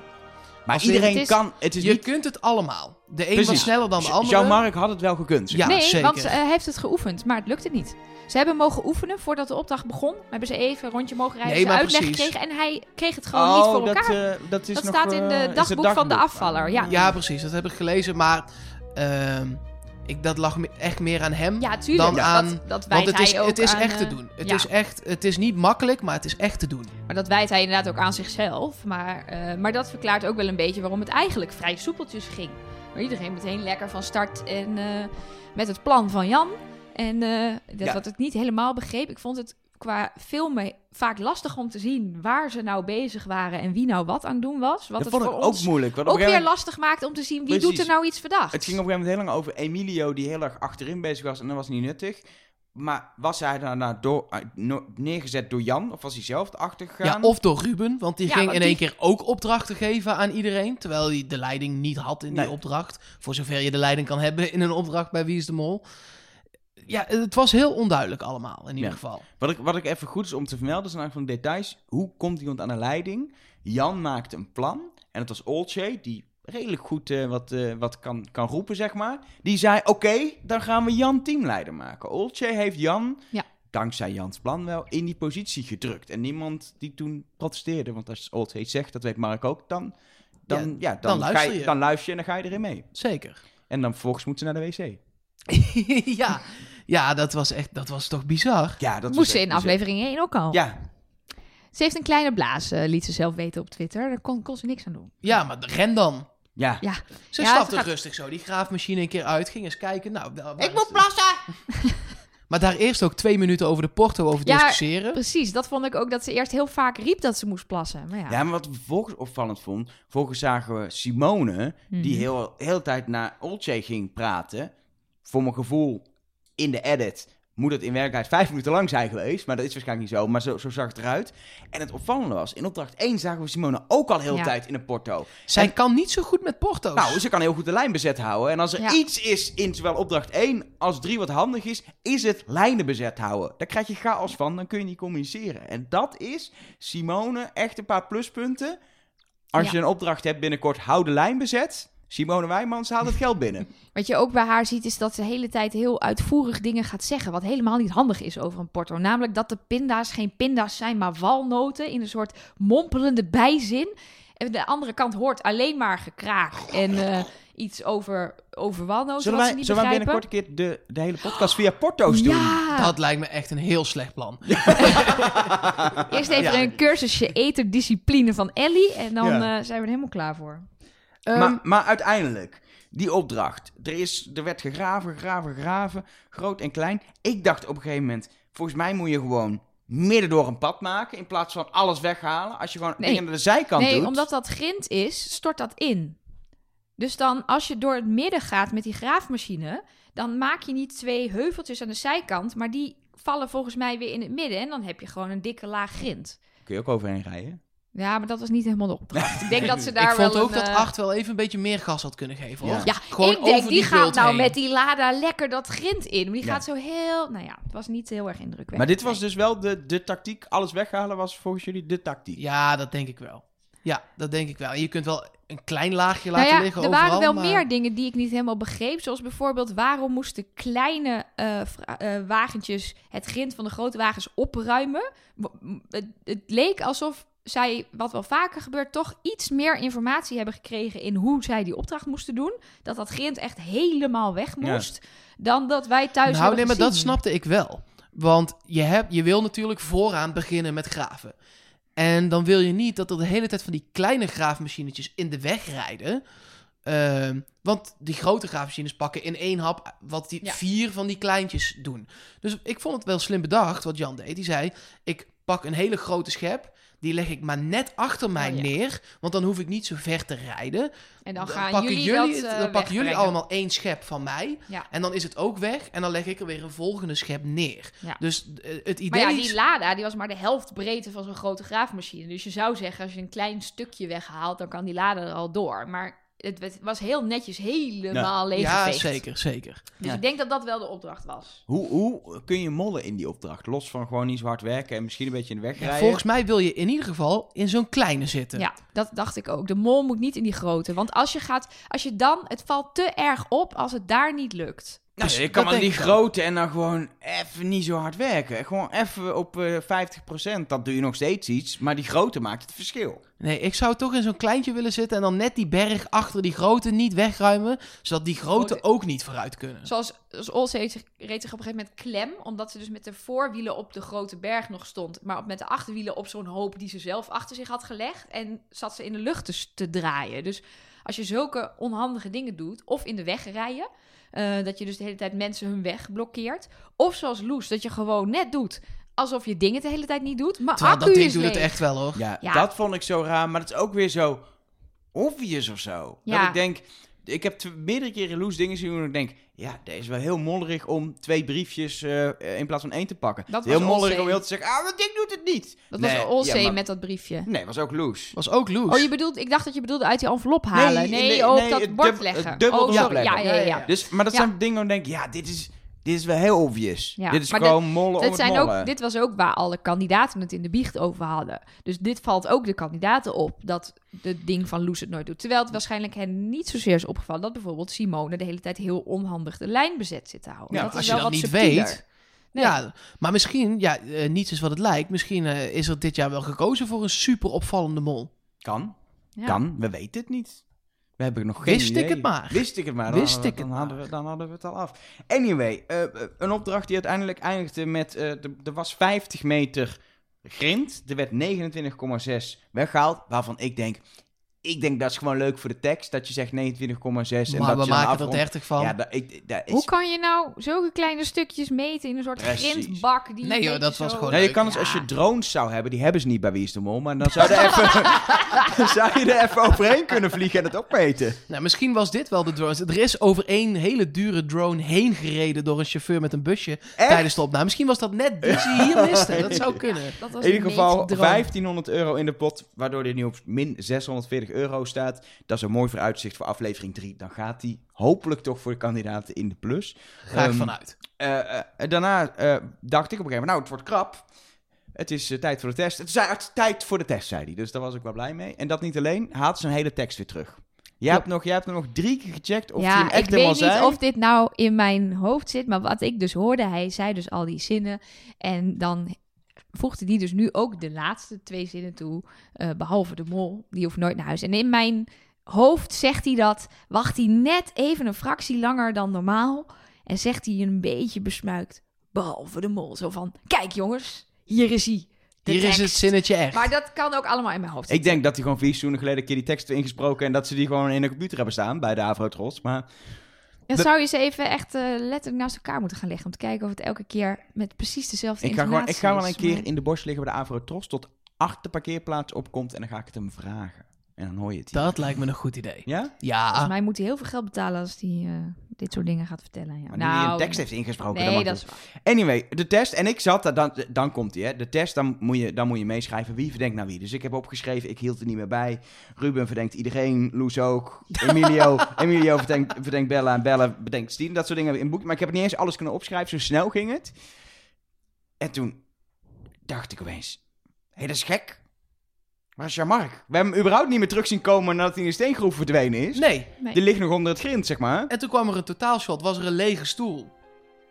Maar als iedereen het is- kan, het is Je niet... kunt het allemaal. De een Precies. was sneller dan de andere. Jean-Marc had het wel gekund. zeg Ja, nee, zeker. want eh, hij heeft het geoefend, maar het lukte niet. Ze hebben mogen oefenen voordat de opdracht begon. Hebben ze even een rondje mogen rijden, Nee, ze uitleg precies. gekregen. En hij kreeg het gewoon Oh, niet voor dat, elkaar. eh, dat is Dat nog, staat in eh, de het dagboek van de afvaller, ja. Ja, precies. Dat heb ik gelezen. Maar ehm, ik, dat lag me- echt meer aan hem. ja, tuurlijk. dan aan- dat, dat Want het is, hij ook het is aan, echt te eh, doen. Het, ja. is echt, het is niet makkelijk, maar het is echt te doen. Maar dat wijt hij inderdaad ook aan zichzelf. Maar, eh, maar dat verklaart ook wel een beetje waarom het eigenlijk vrij soepeltjes ging. Maar iedereen meteen lekker van start en eh, met het plan van Jan. En dat Ja. ik niet helemaal begreep. Ik vond het qua filmen vaak lastig om te zien waar ze nou bezig waren en wie nou wat aan het doen was. Wat Dat het vond ik voor ook ons moeilijk. want ook weer moment- lastig maakt om te zien wie Precies. doet er nou iets verdacht. Het ging op een gegeven moment heel lang over Emilio die heel erg achterin bezig was en dat was niet nuttig. Maar was hij daarna door, eh, neergezet door Jan of was hij zelf erachter gegaan? Ja, of door Ruben, want die Ja, ging want in één die- keer ook opdrachten geven aan iedereen. Terwijl hij de leiding niet had in Nee. die opdracht. Voor zover je de leiding kan hebben in een opdracht bij Wie is de Mol. Ja, het was heel onduidelijk allemaal, in ieder Ja. geval. Wat ik, wat ik even goed is om te vermelden, zijn eigenlijk van details. Hoe komt iemand aan de leiding? Jan maakte een plan. En het was Olcay, die redelijk goed eh, wat, eh, wat kan, kan roepen, zeg maar. Die zei, oké, dan gaan we Jan teamleider maken. Olcay heeft Jan, Ja. dankzij Jans plan wel, in die positie gedrukt. En niemand die toen protesteerde. Want als het zegt, dat weet Mark ook, dan... Dan, ja, dan, dan luister je, je. dan luister je en dan ga je erin mee. Zeker. En dan vervolgens moeten ze naar de wc. <laughs> ja. Ja, dat was echt, dat was toch bizar. Ja, dat Moest was ze in bizar. aflevering 1 ook al. Ja, Ze heeft een kleine blaas, eh, liet ze zelf weten op Twitter. Daar kon, kon ze niks aan doen. Ja, maar ren dan. ja. Ja, Ze Ja, stapte gaat- rustig zo die graafmachine een keer uit, ging eens kijken. Nou, ik moet plassen! <laughs> Maar daar eerst ook twee minuten over de porto over Ja, discussiëren. Precies, dat vond ik ook dat ze eerst heel vaak riep dat ze moest plassen. Maar ja, Ja, maar wat we vervolgens opvallend vond, vervolgens zagen we Simone, die Mhm. heel, heel de tijd naar Olcay ging praten. Voor mijn gevoel in de edit moet het in werkelijkheid vijf minuten lang zijn geweest. Maar dat is waarschijnlijk niet zo. Maar zo, zo zag het eruit. En het opvallende was, in opdracht 1 zagen we Simone ook al heel de Ja. tijd in een porto. Zij En- kan niet zo goed met porto's. Nou, ze kan heel goed de lijn bezet houden. En als er Ja. iets is in zowel opdracht 1 als 3 wat handig is, is het lijnen bezet houden. Daar krijg je chaos van, dan kun je niet communiceren. En dat is, Simone, echt een paar pluspunten. Als Ja. je een opdracht hebt binnenkort, hou de lijn bezet. Simone Wijmans haalt het geld binnen. <laughs> Wat je ook bij haar ziet, is dat ze de hele tijd heel uitvoerig dingen gaat zeggen. Wat helemaal niet handig is over een porto. Namelijk dat de pinda's geen pinda's zijn, maar walnoten. In een soort mompelende bijzin. En de andere kant hoort alleen maar gekraak. En eh, iets over, over walnoten. Zullen wat wij, ze niet zullen wij begrijpen. binnenkort een keer de, de hele podcast via porto's doen? Ja, Dat lijkt me echt een heel slecht plan. <laughs> eerst even Ja. een cursusje eterdiscipline van Ellie. En dan Ja. eh, zijn we er helemaal klaar voor. Ehm, maar, maar uiteindelijk, die opdracht. Er, is, er werd gegraven, gegraven, gegraven. Groot en klein. Ik dacht op een gegeven moment, volgens mij moet je gewoon midden door een pad maken. In plaats van alles weghalen. Als je gewoon Nee. dingen aan de zijkant nee, doet. omdat dat grind is, stort dat in. Dus dan, als je door het midden gaat met die graafmachine, dan maak je niet twee heuveltjes aan de zijkant, maar die vallen volgens mij weer in het midden. En dan heb je gewoon een dikke laag grind. Kun je ook overheen rijden. Ja, maar dat was niet helemaal de opdracht. Ik denk dat ze daar ik vond wel ook een, dat eh, 8 wel even een beetje meer gas had kunnen geven, hoor. Ja. Ja, Gewoon ik denk, over die, die gaat nou heen. met die Lada lekker dat grind in. Maar die Ja. gaat zo heel... Nou ja, het was niet heel erg indrukwekkend. Maar dit was dus wel de, de tactiek. Alles weghalen was volgens jullie de tactiek. Ja, dat denk ik wel. Ja, dat denk ik wel. En je kunt wel een klein laagje Nou laten ja, liggen er overal, waren wel maar- meer dingen die ik niet helemaal begreep. Zoals bijvoorbeeld, waarom moesten kleine eh, eh, wagentjes het grind van de grote wagens opruimen? Het leek alsof zij, wat wel vaker gebeurt, toch iets meer informatie hebben gekregen in hoe zij die opdracht moesten doen. Dat dat grind echt helemaal weg Ja. moest. Dan dat wij thuis Nou, nee, maar dat snapte ik wel. Want je, hebt, je wil natuurlijk vooraan beginnen met graven. En dan wil je niet dat er de hele tijd van die kleine graafmachinetjes in de weg rijden. Ehm, want die grote graafmachines pakken in één hap wat die Ja. vier van die kleintjes doen. Dus ik vond het wel slim bedacht wat Jan deed. Die zei, ik pak een hele grote schep. Die leg ik maar net achter mij Oh, ja. neer. Want dan hoef ik niet zo ver te rijden. En dan gaan pakken jullie, jullie, dat eh, dan pakken jullie allemaal één schep van mij. Ja. En dan is het ook weg. En dan leg ik er weer een volgende schep neer. Ja. Dus eh, het idee Maar ja, die Lada die was maar de helft breedte van zo'n grote graafmachine. Dus je zou zeggen, als je een klein stukje weghaalt, dan kan die Lada er al door. Maar het, was heel netjes helemaal Ja, leeggeveegd. zeker, zeker. Dus Ja. ik denk dat dat wel de opdracht was. Hoe, hoe kun je mollen in die opdracht? Los van gewoon niet zo hard werken en misschien een beetje in de weg Ja, rijden. volgens mij wil je in ieder geval in zo'n kleine zitten. Ja, dat dacht ik ook. De mol moet niet in die grote. Want als je gaat, als je dan, het valt te erg op als het daar niet lukt. Nou, Dus je kan die grote en dan gewoon even niet zo hard werken. Gewoon even op eh 50%. Dat doe je nog steeds iets. Maar die grote maakt het verschil. Nee, ik zou toch in zo'n kleintje willen zitten en dan net die berg achter die grote niet wegruimen, zodat die grote Grote- ook niet vooruit kunnen. Zoals, zoals Olse reed zich, op een gegeven moment klem. Omdat ze dus met de voorwielen op de grote berg nog stond. Maar op, met de achterwielen op zo'n hoop die ze zelf achter zich had gelegd. En zat ze in de lucht te draaien. Dus als je zulke onhandige dingen doet. Of in de weg rijden. Eh, dat je dus de hele tijd mensen hun weg blokkeert. Of zoals Loes, dat je gewoon net doet alsof je dingen de hele tijd niet doet. Maar Terwijl accu dat ding is doet het echt wel hoor. Ja, Ja. dat vond ik zo raar. Maar het is ook weer zo obvious of zo. Ja. Dat ik denk... Ik heb meerdere keren Loes dingen zien doen en ik denk... Ja, deze is wel heel mollerig om twee briefjes eh, in plaats van één te pakken. Dat heel was mollerig om heel te zeggen... Ah, dat ding doet het niet. Dat Nee, was Olsee ja, maar- met dat briefje. Nee, was ook Loes. Was ook loose. Oh, je bedoelt, ik dacht dat je bedoelde uit die envelop halen. Nee, nee, dat bord leggen. dubbel oh. Ja, leggen. ja, ja. ja. Dus, maar dat Ja. zijn dingen waar ik denk... Ja, dit is, dit is wel heel obvious. Ja, Dit is maar gewoon mollen Dit, het zijn mollen. ook, dit was ook waar alle kandidaten het in de biecht over hadden. Dus dit valt ook de kandidaten op, dat het ding van Loes het nooit doet. Terwijl het waarschijnlijk hen niet zozeer is opgevallen dat bijvoorbeeld Simone de hele tijd heel onhandig de lijn bezet zit te houden. Ja, dat als is je wel dat wat niet subtieler. weet. Nee. Ja, maar misschien, ja, eh, niets is wat het lijkt. Misschien eh, is er dit jaar wel gekozen voor een super opvallende mol. Kan, Ja. kan. We weten het niet. We hebben nog geen Wist ik het maar. Wist ik het maar. Dan, Wist hadden, ik dan, hadden maar. we, dan hadden we het al af. Anyway, eh, eh, een opdracht die uiteindelijk eindigde met... eh, de- er was 50 meter grind. Er werd 29,6 weggehaald. Waarvan ik denk... ik denk dat is gewoon leuk voor de tekst. Dat je zegt 29,6 en maar dat we je maken er afrondt. 30 van. Ja, dat, ik, dat is... Hoe kan je nou zulke kleine stukjes meten in een soort Precies. grindbak? Die Nee, joh, dat was zo- gewoon Nou, je kan dus Ja. als je drones zou hebben, die hebben ze niet bij Wie is de Mol, maar dan zou, je er even, <laughs> zou je er even overheen kunnen vliegen en het opmeten. Nou, misschien was dit wel de drone. Er is over één hele dure drone heen gereden door een chauffeur met een busje Echt? tijdens de opname. Misschien was dat net die ze hier miste. Dat zou <laughs> kunnen. Dat was In ieder geval meetdroom. 1500 euro in de pot, waardoor dit nu op min 640 euro staat. Dat is een mooi vooruitzicht voor aflevering 3. Dan gaat die hopelijk toch voor de kandidaten in de plus. Ga ik Ehm, vanuit. Eh, eh, daarna eh, dacht ik op een gegeven moment, nou, het wordt krap. Het is tijd voor de test. Het is tijd voor de test, zei hij. Dus daar was ik wel blij mee. En dat niet alleen, had zijn hele tekst weer terug. Jij, hebt nog, jij hebt nog drie keer gecheckt of hij hem ja, echt ik helemaal weet niet zei. of dit nou in mijn hoofd zit, maar wat ik dus hoorde, hij zei dus al die zinnen en dan voegde die dus nu ook de laatste twee zinnen toe, eh, behalve de mol, die hoeft nooit naar huis. En in mijn hoofd zegt hij dat, wacht hij net even een fractie langer dan normaal en zegt hij een beetje besmuikt, behalve de mol. Zo van, kijk jongens, hier is hij. Hier is het zinnetje echt. Maar dat kan ook allemaal in mijn hoofd Ik denk dat hij gewoon vier seizoenen geleden een keer die tekst ingesproken... en dat ze die gewoon in de computer hebben staan bij de Avro-Tros. Maar Ja, De- zou je ze even echt eh, letterlijk naast elkaar moeten gaan leggen om te kijken of het elke keer met precies dezelfde ik ga, gewoon, ik ga wel een keer in de bos liggen bij de Avro-Tros... tot achter de parkeerplaats opkomt en dan ga ik het hem vragen. En dan hoor je het hier. Dat lijkt me een goed idee. Ja? Ja, Volgens mij moet hij heel veel geld betalen als hij eh, dit soort dingen gaat vertellen. Ja. Maar nu hij een tekst heeft ingesproken... Nee, dat is waar. Anyway, de test. En ik zat daar, dan, dan komt hij, hè. De test, dan moet, je, dan moet je meeschrijven wie verdenkt nou wie. Dus ik heb opgeschreven, ik hield er niet meer bij. Ruben verdenkt iedereen, Loes ook. <laughs> Emilio, Emilio verdenkt, verdenkt Bella en Bella bedenkt Stien. Dat soort dingen in boek. Maar ik heb niet eens alles kunnen opschrijven, zo snel ging het. En toen dacht ik opeens, hé, hey, dat is gek. Waar is Jean-Marc? We hebben hem überhaupt niet meer terug zien komen nadat hij in de steengroef verdwenen is. nee. Nee. Die ligt nog onder het grind, zeg maar. En toen kwam er een totaalshot, was er een lege stoel.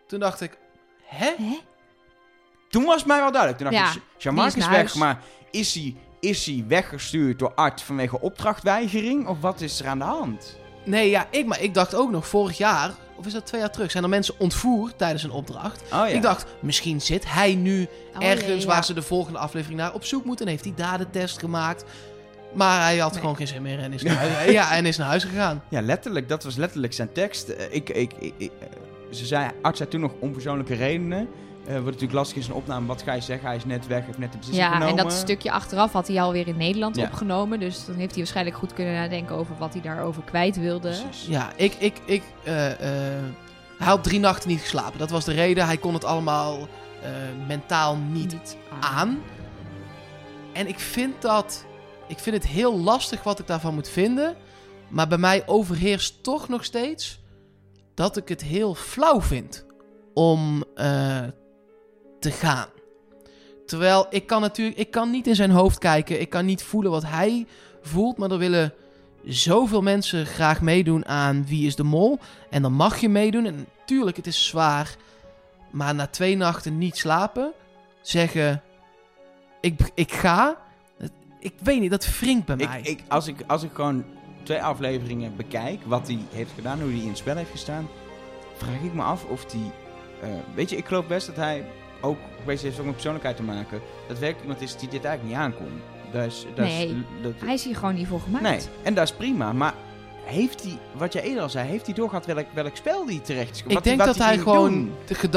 Toen dacht ik, hè? Hè? Toen was het mij wel duidelijk. Toen dacht Ja, ik, Jean-Marc is is weg, maar is hij, is hij weggestuurd door Art vanwege opdrachtweigering? Of wat is er aan de hand? Nee, ja, ik, maar ik dacht ook nog vorig jaar, of is dat twee jaar terug, zijn er mensen ontvoerd tijdens een opdracht. Oh ja. Ik dacht, misschien zit hij nu Oh, ergens nee, ja. waar ze de volgende aflevering naar op zoek moeten. En heeft hij daar de test gemaakt. Maar hij had Nee. gewoon geen zin meer en is naar huis, <laughs> ja, en is naar huis gegaan. Ja, letterlijk. Dat was letterlijk zijn tekst. Eh, Ik, ik, ik, ik- eh, ze zei, Art zei toen nog onpersoonlijke redenen. Eh wat natuurlijk lastig is in een opname. Wat ga je zeggen? Hij is net weg, heeft net de beslissing Ja, genomen. en dat stukje achteraf had hij alweer in Nederland Ja. opgenomen. Dus dan heeft hij waarschijnlijk goed kunnen nadenken over wat hij daarover kwijt wilde. Precies. Ja, ik, ik, ik, eh, eh, hij had drie nachten niet geslapen. Dat was de reden. Hij kon het allemaal eh, mentaal niet aan. En ik vind dat. Ik vind het heel lastig wat ik daarvan moet vinden. Maar bij mij overheerst toch nog steeds dat ik het heel flauw vind om eh, te gaan. Terwijl ik kan natuurlijk, ik kan niet in zijn hoofd kijken. Ik kan niet voelen wat hij voelt. Maar er willen zoveel mensen graag meedoen aan Wie is de Mol. En dan mag je meedoen. En natuurlijk, het is zwaar. Maar na twee nachten niet slapen, zeggen: Ik, ik ga. Ik weet niet, dat wringt bij mij. Ik, ik, als, ik, als ik gewoon twee afleveringen bekijk, wat hij heeft gedaan, hoe hij in het spel heeft gestaan, vraag ik me af of hij... eh, weet je, ik geloof best dat hij ook, weet je, heeft ook met persoonlijkheid te maken, dat werkelijk iemand is die dit eigenlijk niet aankomt. Dat is, dat Nee, is, dat, Hij is hier gewoon niet voor gemaakt. nee, en dat is prima, maar heeft hij, wat jij eerder al zei, heeft hij doorgehad welk, welk spel die terecht is gekomen? Ik denk Wat- dat hij gewoon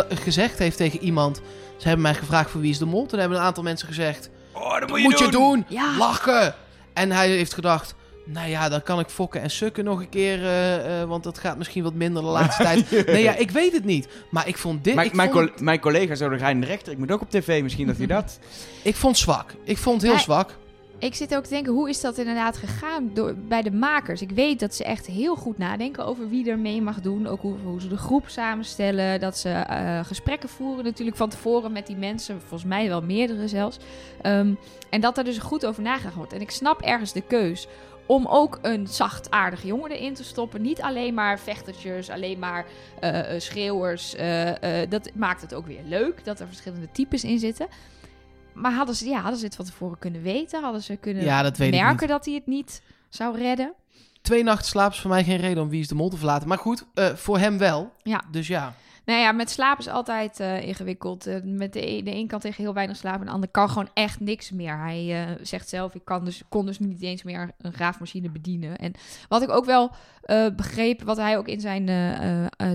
gezegd heeft tegen iemand. Ze hebben mij gevraagd voor wie is de mol. Toen hebben een aantal mensen gezegd: Oh, dat moet, je doen, Ja. lachen. En hij heeft gedacht: Nou ja, dan kan ik fokken en sukken nog een keer. eh, eh, want dat gaat misschien wat minder de laatste <laughs> tijd. Nee, ja, ik weet het niet. Maar ik vond dit. Mijn, ik, mijn, vond, coll- mijn collega zo de rijdende rechter, ik moet ook op tv, misschien dat hij <laughs> dat... ik vond zwak. Ik vond heel zwak. Ik zit ook te denken, hoe is dat inderdaad gegaan door, bij de makers? Ik weet dat ze echt heel goed nadenken over wie er mee mag doen. Ook hoe, hoe ze de groep samenstellen. Dat ze eh, gesprekken voeren natuurlijk van tevoren met die mensen. Volgens mij wel meerdere zelfs. Ehm, en dat er dus goed over nagedacht wordt. En ik snap ergens de keus om ook een zachtaardige jongen erin te stoppen. Niet alleen maar vechtertjes, alleen maar eh, eh, schreeuwers. eh, dat maakt het ook weer leuk dat er verschillende types in zitten. Maar hadden ze, ja, hadden ze het van tevoren kunnen weten? Hadden ze kunnen Ja, dat merken dat hij het niet zou redden? Twee nachten slaap is voor mij geen reden om wie is de mol te verlaten. Maar goed, voor hem wel. Ja. Dus ja. Nou ja, met slaap is altijd eh, ingewikkeld. Eh, met de, e- de een kan tegen heel weinig slapen en de ander kan gewoon echt niks meer. Hij eh, zegt zelf, ik kan dus, kon dus niet eens meer een graafmachine bedienen. En wat ik ook wel begreep, wat hij ook in zijn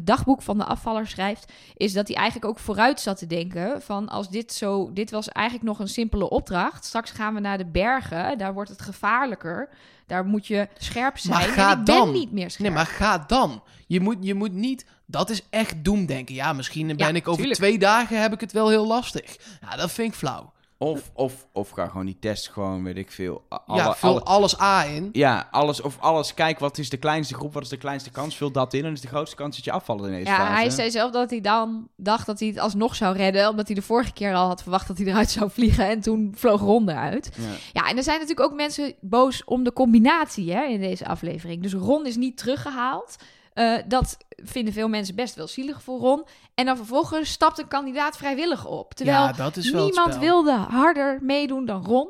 dagboek van de afvaller schrijft, is dat hij eigenlijk ook vooruit zat te denken van als dit zo, dit was eigenlijk nog een simpele opdracht. Straks gaan we naar de bergen, daar wordt het gevaarlijker. Daar moet je scherp zijn. Maar en ga ik ben dan. niet meer scherp. Nee, maar ga dan. Je moet, je moet niet... Dat is echt doemdenken. Ja, misschien ben ik over tuurlijk. twee dagen heb ik het wel heel lastig. Ja, dat vind ik flauw. Of, of, of ga gewoon die test gewoon, weet ik veel. Alle, ja, vul alle- alles A in. ja, alles of alles. Kijk, wat is de kleinste groep, wat is de kleinste kans? Vul dat in en is de grootste kans dat je afvallen in deze Ja, fase. hij zei zelf dat hij dan dacht dat hij het alsnog zou redden. Omdat hij de vorige keer al had verwacht dat hij eruit zou vliegen. En toen vloog Ron eruit. Ja. Ja, en er zijn natuurlijk ook mensen boos om de combinatie hè, in deze aflevering. Dus Ron is niet teruggehaald. Eh, dat vinden veel mensen best wel zielig voor Ron. En dan vervolgens stapt een kandidaat vrijwillig op. Terwijl ja, dat is wel het niemand wilde harder meedoen dan Ron.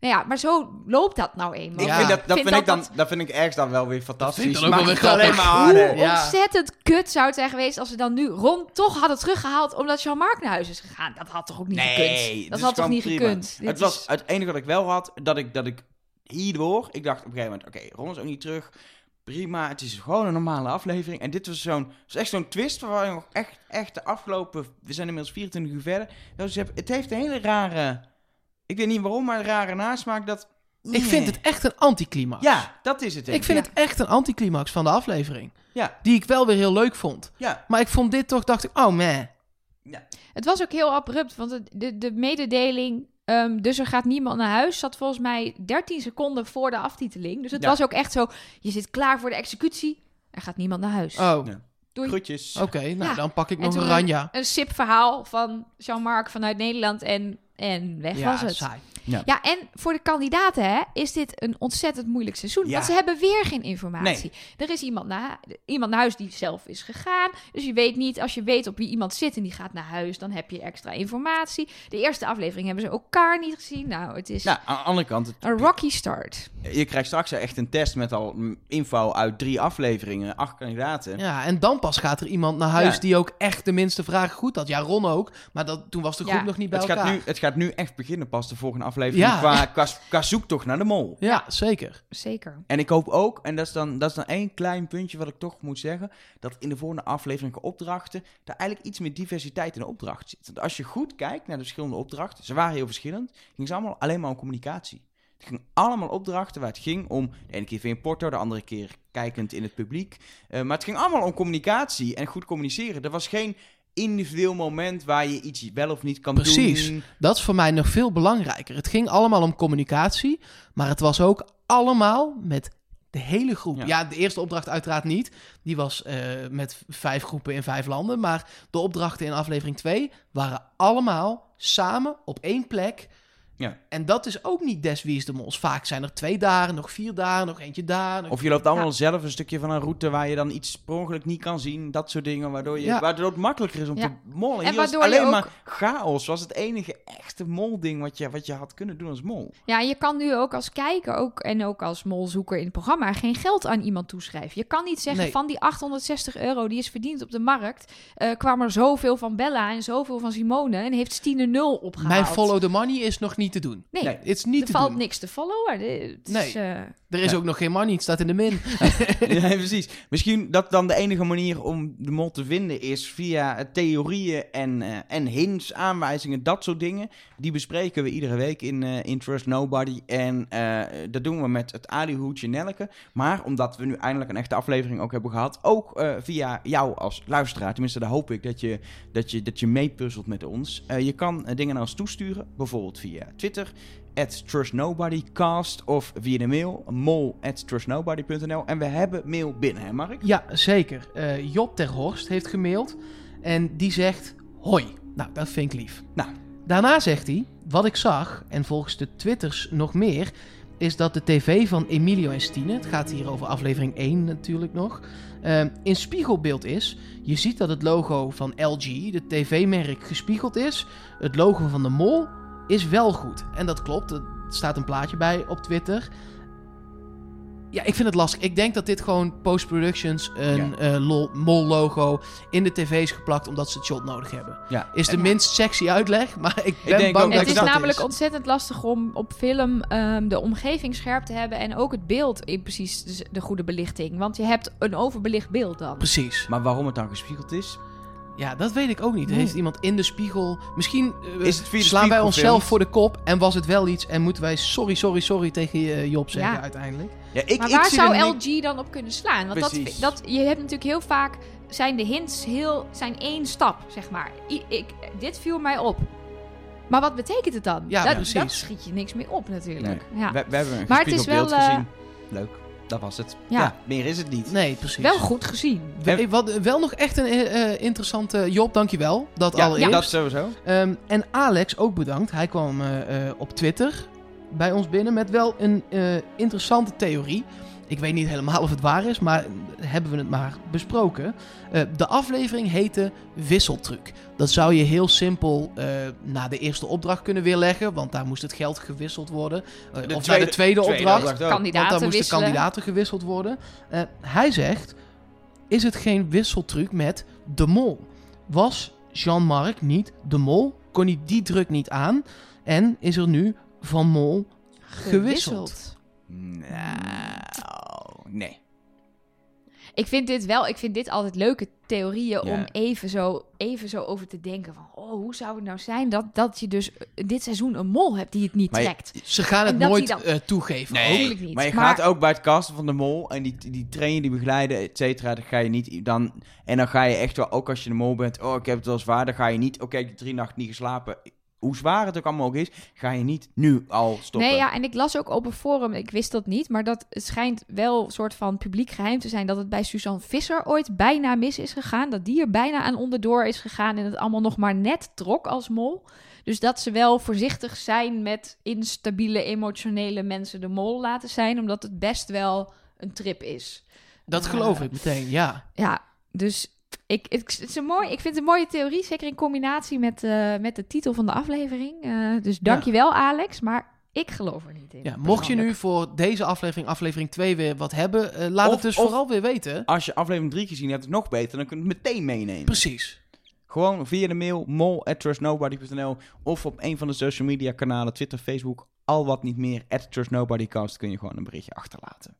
Nou ja, maar zo loopt dat nou eenmaal. Ik vind dat, dat, Vind vind ik dat dan, dat vind ik ergens dan wel weer fantastisch. vind ik dan ook Maar wel weer alleen maar harder. Hoe Ja. ontzettend kut zou het zijn geweest als ze dan nu Ron toch hadden teruggehaald omdat Jean-Marc naar huis is gegaan. Dat had toch ook niet gekund? Nee, Dat is had toch niet prima. gekund? Dit Het was is- het enige wat ik wel had, dat ik, dat ik hierdoor, ik dacht op een gegeven moment, oké, Ron is ook niet terug. Prima, het is gewoon een normale aflevering. En dit was zo'n, was echt zo'n twist waar je nog echt, echt de afgelopen, we zijn inmiddels 24 uur verder. Dus het het heeft een hele rare, ik weet niet waarom, maar een rare nasmaak dat... Ik vind het echt een anticlimax. Ja, dat is het. denk Ik vind Ja. het echt een anticlimax van de aflevering. Ja, Die ik wel weer heel leuk vond. ja, Maar ik vond dit toch, dacht ik, oh man. Het was ook heel abrupt, want de, de mededeling... ehm, dus er gaat niemand naar huis. Zat volgens mij 13 seconden voor de aftiteling. Dus het Ja. was ook echt zo. Je zit klaar voor de executie. Er gaat niemand naar huis. Oh, Ja. Doei. groetjes. oké. nou, Ja. dan pak ik nog een een- ranja. Een sip-verhaal van Jean-Marc vanuit Nederland. En, en weg Ja, was het. saai. Ja, en voor de kandidaten hè, is dit een ontzettend moeilijk seizoen. Ja. Want ze hebben weer geen informatie. Er is iemand naar, iemand naar huis die zelf is gegaan. Dus je weet niet, als je weet op wie iemand zit en die gaat naar huis, dan heb je extra informatie. De eerste aflevering hebben ze elkaar niet gezien. Nou, het is Nou, aan de andere kant, het- een rocky start. je krijgt straks echt een test met al info uit drie afleveringen, acht kandidaten. Ja, en dan pas gaat er iemand naar huis Ja. die ook echt de minste vragen goed had. Ja, Ron ook. Maar dat, toen was de groep Ja. nog niet bij Het elkaar. gaat, nu, het gaat nu echt beginnen pas, de volgende aflevering, Ja. qua, qua, qua zoektocht naar de mol. Ja, zeker. Zeker. En ik hoop ook, en dat is, dan, dat is dan één klein puntje wat ik toch moet zeggen, dat in de volgende aflevering opdrachten, daar eigenlijk iets meer diversiteit in de opdracht zit. Want als je goed kijkt naar de verschillende opdrachten, ze waren heel verschillend, ging ze allemaal alleen maar om communicatie. Het ging allemaal opdrachten waar het ging om, de ene keer via een porto, de andere keer kijkend in het publiek. Eh, maar het ging allemaal om communicatie en goed communiceren. Er was geen individueel moment waar je iets wel of niet kan Precies. doen. Dat is voor mij nog veel belangrijker. Het ging allemaal om communicatie, maar het was ook allemaal met de hele groep. Ja. Ja, de eerste opdracht uiteraard niet. Die was eh, met vijf groepen in vijf landen. Maar de opdrachten in aflevering 2 waren allemaal samen op één plek. Ja. En dat is ook niet des wie is de mos. Vaak zijn er twee dagen, nog vier dagen, nog eentje daar. nog- Of je loopt allemaal Ja. zelf een stukje van een route waar je dan iets per ongeluk niet kan zien. Dat soort dingen, waardoor, je, Ja. waardoor het makkelijker is om Ja. te mollen. En waardoor je alleen ook- maar chaos. was het enige echte molding wat je, wat je had kunnen doen als mol. Ja, je kan nu ook als kijker ook, en ook als molzoeker in het programma geen geld aan iemand toeschrijven. Je kan niet zeggen Nee. van die 860 euro die is verdiend op de markt, eh, kwam er zoveel van Bella en zoveel van Simone en heeft Stine nul opgehaald. Mijn follow the money is nog niet te doen. Nee, Nee. Het is niet er te valt doen. niks te followen. Het Nee. is, eh, Er is Ja. ook nog geen money, het staat in de min. <laughs> ja, precies. Misschien dat dan de enige manier om de mol te vinden is via theorieën en, eh, en hints, aanwijzingen, dat soort dingen. Die bespreken we iedere week in, eh in Trust Nobody. En eh, dat doen we met het alihoedje Nelke. Maar omdat we nu eindelijk een echte aflevering ook hebben gehad, ook eh, via jou als luisteraar. Tenminste, daar hoop ik dat je, dat je, dat je meepuzzelt met ons. Eh, je kan dingen naar ons toesturen, bijvoorbeeld via Twitter at trustnobodycast of via de mail mol at trustnobody.nl. En we hebben mail binnen, hè Mark? Ja, zeker. Eh, Job ter Horst heeft gemaild en die zegt hoi. Nou, dat vind ik lief. Nou. Daarna zegt hij, wat ik zag, en volgens de twitters nog meer, is dat de tv van Emilio en Stine, het gaat hier over aflevering 1 natuurlijk nog, eh, in spiegelbeeld is. Je ziet dat het logo van LG, de tv-merk, gespiegeld is. Het logo van de mol is wel goed. En dat klopt, er staat een plaatje bij op Twitter. Ja, ik vind het lastig. Ik denk dat dit gewoon post-productions een eh, lol- mol-logo in de tv is geplakt omdat ze het shot nodig hebben. Ja. Is de En- minst sexy uitleg, maar ik ben denk bang ook dat het is dat namelijk ontzettend lastig om op film ehm, de omgeving scherp te hebben en ook het beeld in precies de goede belichting. Want je hebt een overbelicht beeld dan. Precies. Maar waarom het dan gespiegeld is? Ja, dat weet ik ook niet. Nee. Heeft iemand in de spiegel... Misschien eh, Is het via de slaan wij onszelf voor de kop en was het wel iets en moeten wij sorry, sorry, sorry tegen je Job zeggen Ja. uiteindelijk. Ja, ik, maar ik waar zou LG dan op kunnen slaan? Want dat, Precies. dat, je hebt natuurlijk heel vaak zijn de hints heel zijn één stap, zeg maar. I- ik, dit viel mij op. Maar wat betekent het dan? Ja, dat, precies. dat schiet je niks meer op natuurlijk. Ja. We, we hebben een Maar het is wel, beeld eh, gezien. Leuk. Dat was het. Ja. Ja. meer is het niet. Nee, precies. Wel goed gezien. We- wat, wel nog echt een eh, eh, interessante Job, dankjewel. Dat Ja, allereerst. dat sowieso. Ehm, en Alex ook bedankt. Hij kwam eh, eh, op Twitter bij ons binnen met wel een eh, interessante theorie. Ik weet niet helemaal of het waar is, maar hebben we het maar besproken. Eh, de aflevering heette Wisseltruc. Dat zou je heel simpel eh, na de eerste opdracht kunnen weerleggen, want daar moest het geld gewisseld worden. Eh, of naar de tweede tweede opdracht. opdracht. Want Kandidaten dan moesten wisselen. kandidaten gewisseld worden. Eh, hij zegt: Is het geen wisseltruc met de mol? Was Jean-Marc niet de mol? Kon hij die druk niet aan? En is er nu van mol gewisseld? Nou, nee. Ik vind dit wel, ik vind dit altijd leuke theorieën om even zo, even zo over te denken van, oh, hoe zou het nou zijn dat, dat je dus eh, dit seizoen een mol hebt die het niet Maar je- trekt? Ze gaan het dat nooit dan- eh, toegeven. Nee, niet. maar je Maar- gaat ook bij het casten van de mol en die, die trainen, die begeleiden, et cetera, dan ga je niet dan en dan ga je echt wel, ook als je de mol bent, oh ik heb het wel zwaar, dan ga je niet, oké, ik heb drie nachten niet geslapen, hoe zwaar het ook allemaal ook is, ga je niet nu al stoppen. Nee, ja, en ik las ook op een forum, ik wist dat niet, maar dat het schijnt wel een soort van publiek geheim te zijn dat het bij Suzanne Visser ooit bijna mis is gegaan. Dat die er bijna aan onderdoor is gegaan en het allemaal nog maar net trok als mol. Dus dat ze wel voorzichtig zijn met instabiele, emotionele mensen de mol laten zijn, omdat het best wel een trip is. Dat Ja. geloof ik meteen, ja. Ja, dus ik, ik, het is een mooi, ik vind het een mooie theorie, zeker in combinatie met, eh, met de titel van de aflevering. Eh, dus dankjewel Alex, maar ik geloof er niet in. ja. Mocht je nu voor deze aflevering, aflevering 2, weer wat hebben, eh, laat Of- het dus of- vooral weer weten. Als je aflevering 3 gezien hebt, is het nog beter, dan kun je het meteen meenemen. Precies. Gewoon via de mail mol@trustnobody.nl of op een van de social media kanalen, Twitter, Facebook, al wat niet meer, at trustnobodycast, kun je gewoon een berichtje achterlaten.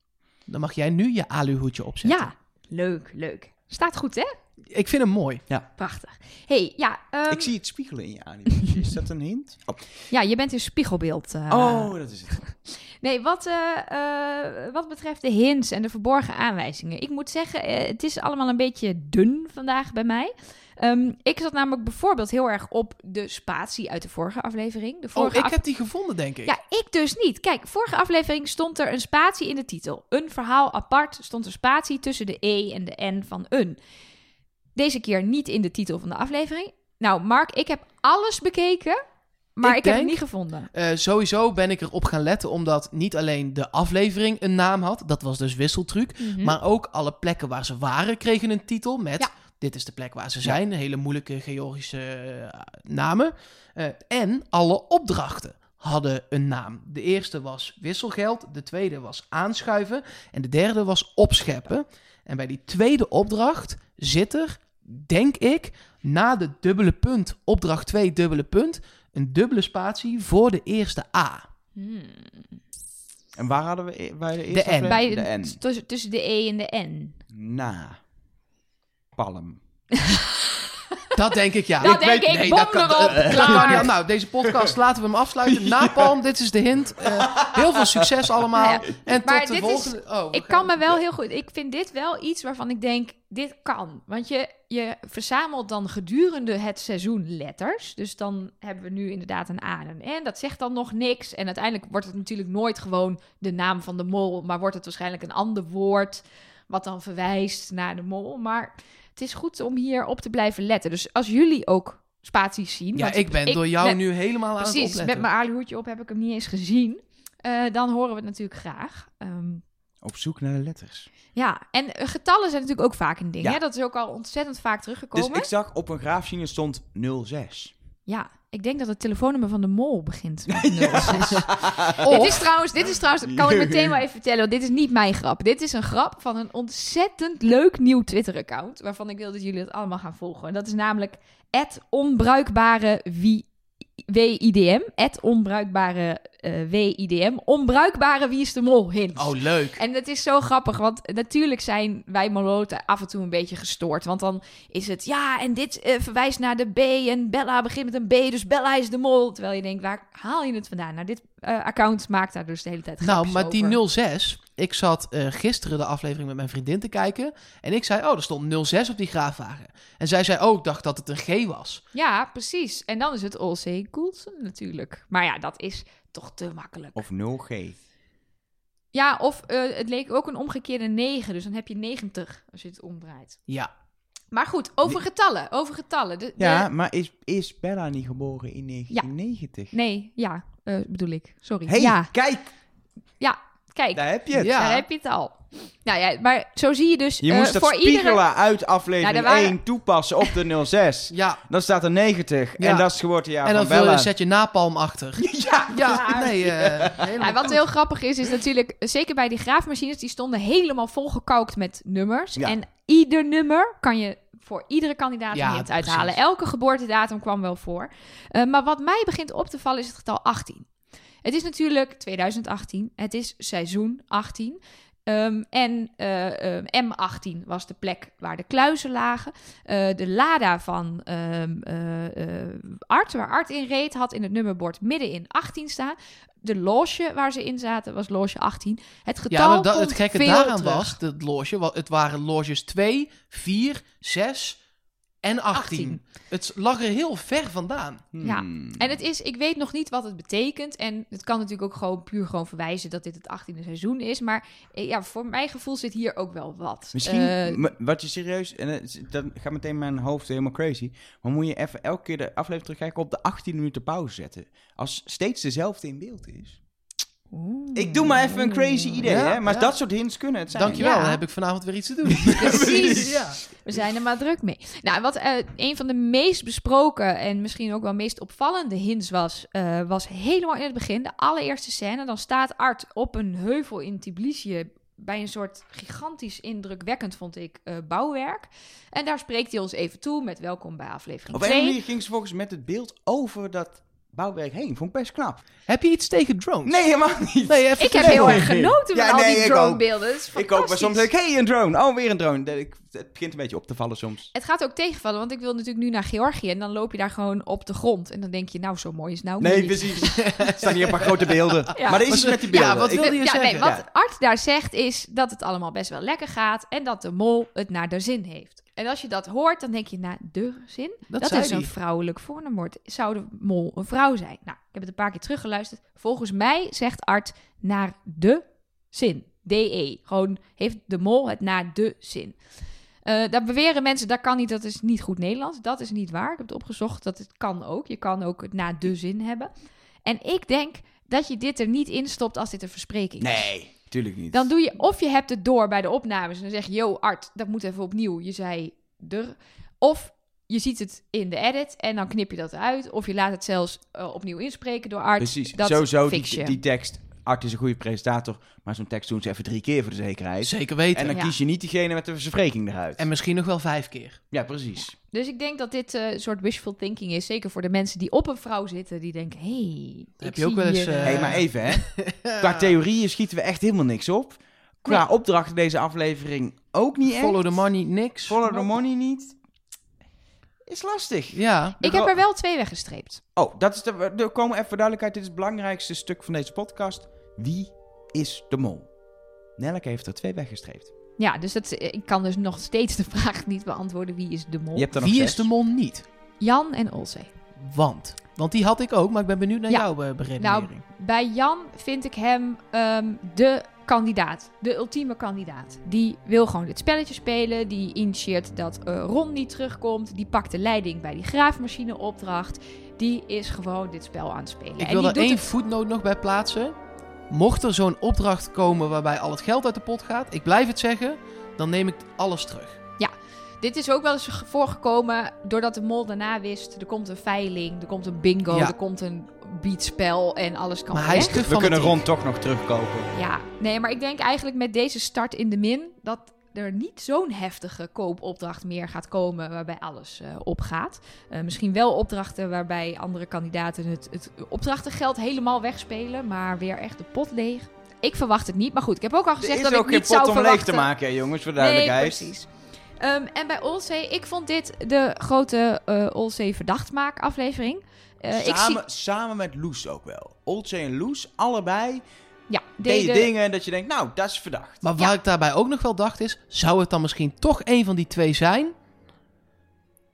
Dan mag jij nu je aluhoedje opzetten. Ja, leuk, leuk. Staat goed, hè? Ik vind hem mooi. Prachtig. hey, ja, ehm, Ik zie het spiegelen in je animatie. <laughs> Is dat een hint? Oh, ja, je bent in spiegelbeeld. eh. oh dat is het. <laughs> Nee, wat, eh, eh, wat betreft de hints en de verborgen aanwijzingen. Ik moet zeggen, het is allemaal een beetje dun vandaag bij mij. Ehm, ik zat namelijk bijvoorbeeld heel erg op de spatie uit de vorige aflevering. De Oh, vorige ik af- heb die gevonden, denk ik. Ja, ik dus niet. Kijk, vorige aflevering stond er een spatie in de titel. Een verhaal apart stond er spatie tussen de E en de N van een. Deze keer niet in de titel van de aflevering. Nou, Mark, ik heb alles bekeken, maar ik, Ik heb het niet gevonden. Eh, sowieso ben ik erop gaan letten omdat niet alleen de aflevering een naam had, dat was dus wisseltruc, Mhm. maar ook alle plekken waar ze waren kregen een titel met Ja. dit is de plek waar ze zijn, hele moeilijke Georgische eh, namen. Eh, en alle opdrachten hadden een naam. De eerste was wisselgeld, de tweede was aanschuiven en de derde was opscheppen. En bij die tweede opdracht zit er, denk ik, na de dubbele punt, opdracht 2 dubbele punt, een dubbele spatie voor de eerste A. Hmm. En waar hadden we e- bij de De eerste N. Bij, De N. tussen, tussen de E en de N. Na. Palm. <laughs> Dat denk ik, ja. Dat denk ik, bom dat kan, erop, eh, dat klaar. kan niet. Nou, deze podcast laten we hem afsluiten. <laughs> Napalm, dit is de hint. Eh, heel veel succes allemaal. Ja, En maar tot de dit is- volgende... oh, Ik kan me wel heel goed. Ik vind dit wel iets waarvan ik denk: dit kan. Want je, je verzamelt dan gedurende het seizoen letters. Dus dan hebben we nu inderdaad een A en een N. Dat zegt dan nog niks. En uiteindelijk wordt het natuurlijk nooit gewoon de naam van de mol. Maar wordt het waarschijnlijk een ander woord. Wat dan verwijst naar de mol. Maar het is goed om hier op te blijven letten. Dus als jullie ook spaties zien. Ja, want ik ben door jou met- nu helemaal aan het Precies, opletten. met mijn aluhoedje op heb ik hem niet eens gezien. Eh, dan horen we het natuurlijk graag. Ehm, Op zoek naar de letters. ja, en eh, getallen zijn natuurlijk ook vaak een ding. Ja. Hè? Dat is ook al ontzettend vaak Dus teruggekomen. ik zag op een graafzine stond 06. Ja, ik denk dat het telefoonnummer van de mol begint <laughs> met 06. <laughs> Dit is trouwens, dit is trouwens, kan ik meteen wel even vertellen, want dit is niet mijn grap. Dit is een grap van een ontzettend leuk nieuw Twitter-account, waarvan ik wil dat jullie het allemaal gaan volgen. En dat is namelijk onbruikbare wie WIDM, het onbruikbare WIDM, onbruikbare Wie is de Mol hint. Oh, leuk. En het is zo grappig, want natuurlijk zijn wij Moloten af en toe een beetje gestoord. Want dan is het, ja, en dit eh, verwijst naar de B en Bella begint met een B, dus Bella is de mol. Terwijl je denkt, waar haal je het vandaan? Nou, dit eh, account maakt daar dus de hele tijd Nou, maar over. die 06, ik zat eh, gisteren de aflevering met mijn vriendin te kijken. En ik zei, oh, er stond 06 op die graafwagen. En zij zei, oh, ik dacht dat het een G was. Ja, precies. En dan is het Olsey Coulson natuurlijk. Maar ja, dat is toch te makkelijk. Of 0G. Ja, of eh, het leek ook een omgekeerde 9, dus dan heb je 90 als je het omdraait. Ja. Maar goed, over getallen, over getallen. De, de- Ja, maar is, is Bella niet geboren in 1990? Nee, ja, eh, bedoel ik. Sorry. hey, Ja, kijk, kijk, daar heb je het. Ja. daar heb je het al. Nou ja, maar zo zie je dus Je eh, moest dat voor spiegelen iedere... uit aflevering Nou, er waren- 1 toepassen op de <laughs> 06. Ja. Dan staat er 90 Ja. en dat is het geboortejaar en dan van vul je, Bella. zet je napalm achter. <laughs> Ja, Ja, nee, eh helemaal Ja, wat heel grappig is, is natuurlijk, zeker bij die graafmachines, die stonden helemaal volgekauwd met nummers. Ja. En ieder nummer kan je voor iedere kandidaat Ja, hint precies. uithalen. Elke geboortedatum kwam wel voor. Eh, maar wat mij begint op te vallen is het getal 18. Het is natuurlijk 2018. Het is seizoen 18. Ehm, en eh, ehm, M18 was de plek waar de kluizen lagen. Eh, de Lada van ehm, eh, Art, waar Art in reed, had in het nummerbord midden in 18 staan. De loge waar ze in zaten was loge 18. Het getal Ja, maar dat, het gekke daaraan terug. was, dat loge, het waren loges 2, 4, 6 en 18. 18. Het lag er heel ver vandaan. Ja. Hmm. En het is, ik weet nog niet wat het betekent. En het kan natuurlijk ook gewoon puur gewoon verwijzen dat dit het 18e seizoen is. Maar eh, ja, voor mijn gevoel zit hier ook wel wat. Misschien, Eh, wat je serieus, en het is- dan gaat meteen mijn hoofd helemaal crazy. Maar moet je even elke keer de aflevering terugkijken op de 18 minuten pauze zetten. Als steeds dezelfde in beeld is. Oeh. Ik doe maar even een crazy idee, Ja, hè? Maar ja. dat soort hints kunnen het zijn. Dankjewel, Ja. dan heb ik vanavond weer iets te doen. <laughs> Precies. ja. We zijn er maar druk mee. Nou, wat eh, een van de meest besproken en misschien ook wel meest opvallende hints was, eh, was helemaal in het begin, de allereerste scène. Dan staat Art op een heuvel in Tbilisi bij een soort gigantisch indrukwekkend, vond ik, eh, bouwwerk. En daar spreekt hij ons even toe met welkom bij aflevering Op een 2. manier ging ze volgens met het beeld over dat bouwwerk heen. Vond ik best knap. Heb je iets tegen drones? Nee, helemaal niet. Nee, even Ik heb heel erg genoten Ja, van al die dronebeelden. Ik ook, maar soms denk ik, hey, een drone. Oh, weer een drone. Dat- ik- Het begint een beetje op te vallen soms. Het gaat ook tegenvallen, want ik wil natuurlijk nu naar Georgië en dan loop je daar gewoon op de grond. En dan denk je, nou, zo mooi is het nou Nee, niet. precies. <laughs> Er staan hier een paar grote beelden. Ja. Maar er is iets met die ja, beelden. wat Ik- wil je ja, zeggen? Nee, wat Ja. Art daar zegt is dat het allemaal best wel lekker gaat en dat de mol het naar de zin heeft. En als je dat hoort, dan denk je, naar de zin? Dat, Dat, is een vrouwelijk voornaamwoord. Zou de mol een vrouw zijn? Nou, ik heb het een paar keer teruggeluisterd. Volgens mij zegt Art naar de zin. DE. Gewoon heeft de mol het naar de zin. Eh daar beweren mensen, dat kan niet, dat is niet goed Nederlands. Dat is niet waar. Ik heb het opgezocht, dat het kan ook. Je kan ook het naar de zin hebben. En ik denk dat je dit er niet in stopt als dit een verspreking is. Nee, tuurlijk niet. Dan doe je, of je hebt het door bij de opnames en dan zeg je, yo Art, dat moet even opnieuw. Je zei er. Of je ziet het in de edit en dan knip je dat eruit. Of je laat het zelfs eh, opnieuw inspreken door Art. Precies. Dat Sowieso, die tekst. Art is een goede presentator, maar zo'n tekst doen ze even drie keer voor de zekerheid. Zeker weten. En En, dan Ja. kies je niet diegene met de verspreking eruit. misschien nog wel vijf keer. Ja, precies. Dus ik denk dat dit eh, een soort wishful thinking is. Zeker voor de mensen die op een vrouw zitten. Die denken, hey, Heb ik je ook zie wel eens, eh, eh, hey, maar even hè. <laughs> Qua theorieën schieten we echt helemaal niks op. Qua Nee. opdracht deze aflevering ook niet echt. Follow the money, niks. Follow the money niet. Is lastig. Ja. Ik heb er wel twee weggestreept. Oh, dat is de, er komen even voor duidelijkheid. Dit is het belangrijkste stuk van deze podcast. Wie is de mol? Nelleke heeft er twee weggestreept. Ja, dus dat, ik kan dus nog steeds de vraag niet beantwoorden. Wie is de mol? Je hebt er nog Wie zes. is de mol niet? Jan en Olzee. Want. Want die had ik ook, maar ik ben benieuwd naar Ja. jouw uh, beredenering. Bij Jan vind ik hem ehm, de kandidaat. De ultieme kandidaat. Die wil gewoon dit spelletje spelen. Die initieert dat eh, Ron niet terugkomt. Die pakt de leiding bij die graafmachine-opdracht. Die is gewoon dit spel aan het spelen. ik wil die er doet één het- voetnoot nog bij plaatsen. Mocht er zo'n opdracht komen waarbij al het geld uit de pot gaat, ik blijf het zeggen, dan neem ik alles terug. dit is ook wel eens voorgekomen doordat de mol daarna wist... er komt een veiling, er komt een bingo, Ja. er komt een beatspel en alles kan Maar hij is We kunnen fanatiek. Ron toch nog terugkopen. Ja, nee, maar ik denk eigenlijk met deze start in de min... dat er niet zo'n heftige koopopdracht meer gaat komen waarbij alles eh, opgaat. Eh, misschien wel opdrachten waarbij andere kandidaten het, het opdrachtengeld helemaal wegspelen, maar weer echt de pot leeg. Ik verwacht het niet, maar goed, ik heb ook al Er gezegd is dat ik ook geen niet zou pot om leeg verwachten. te maken, hè, jongens, voor Nee, duidelijkheid. precies. Ehm, en bij Olsey, ik vond dit de grote eh Olsey verdachtmaak aflevering. Eh, ik zie, samen, samen met Loes ook wel. Olcay en Loes, allebei ja, deden deden- dingen dat je denkt, nou, dat is verdacht. Maar waar ik daarbij ook nog wel dacht is, zou het dan misschien toch een van die twee zijn?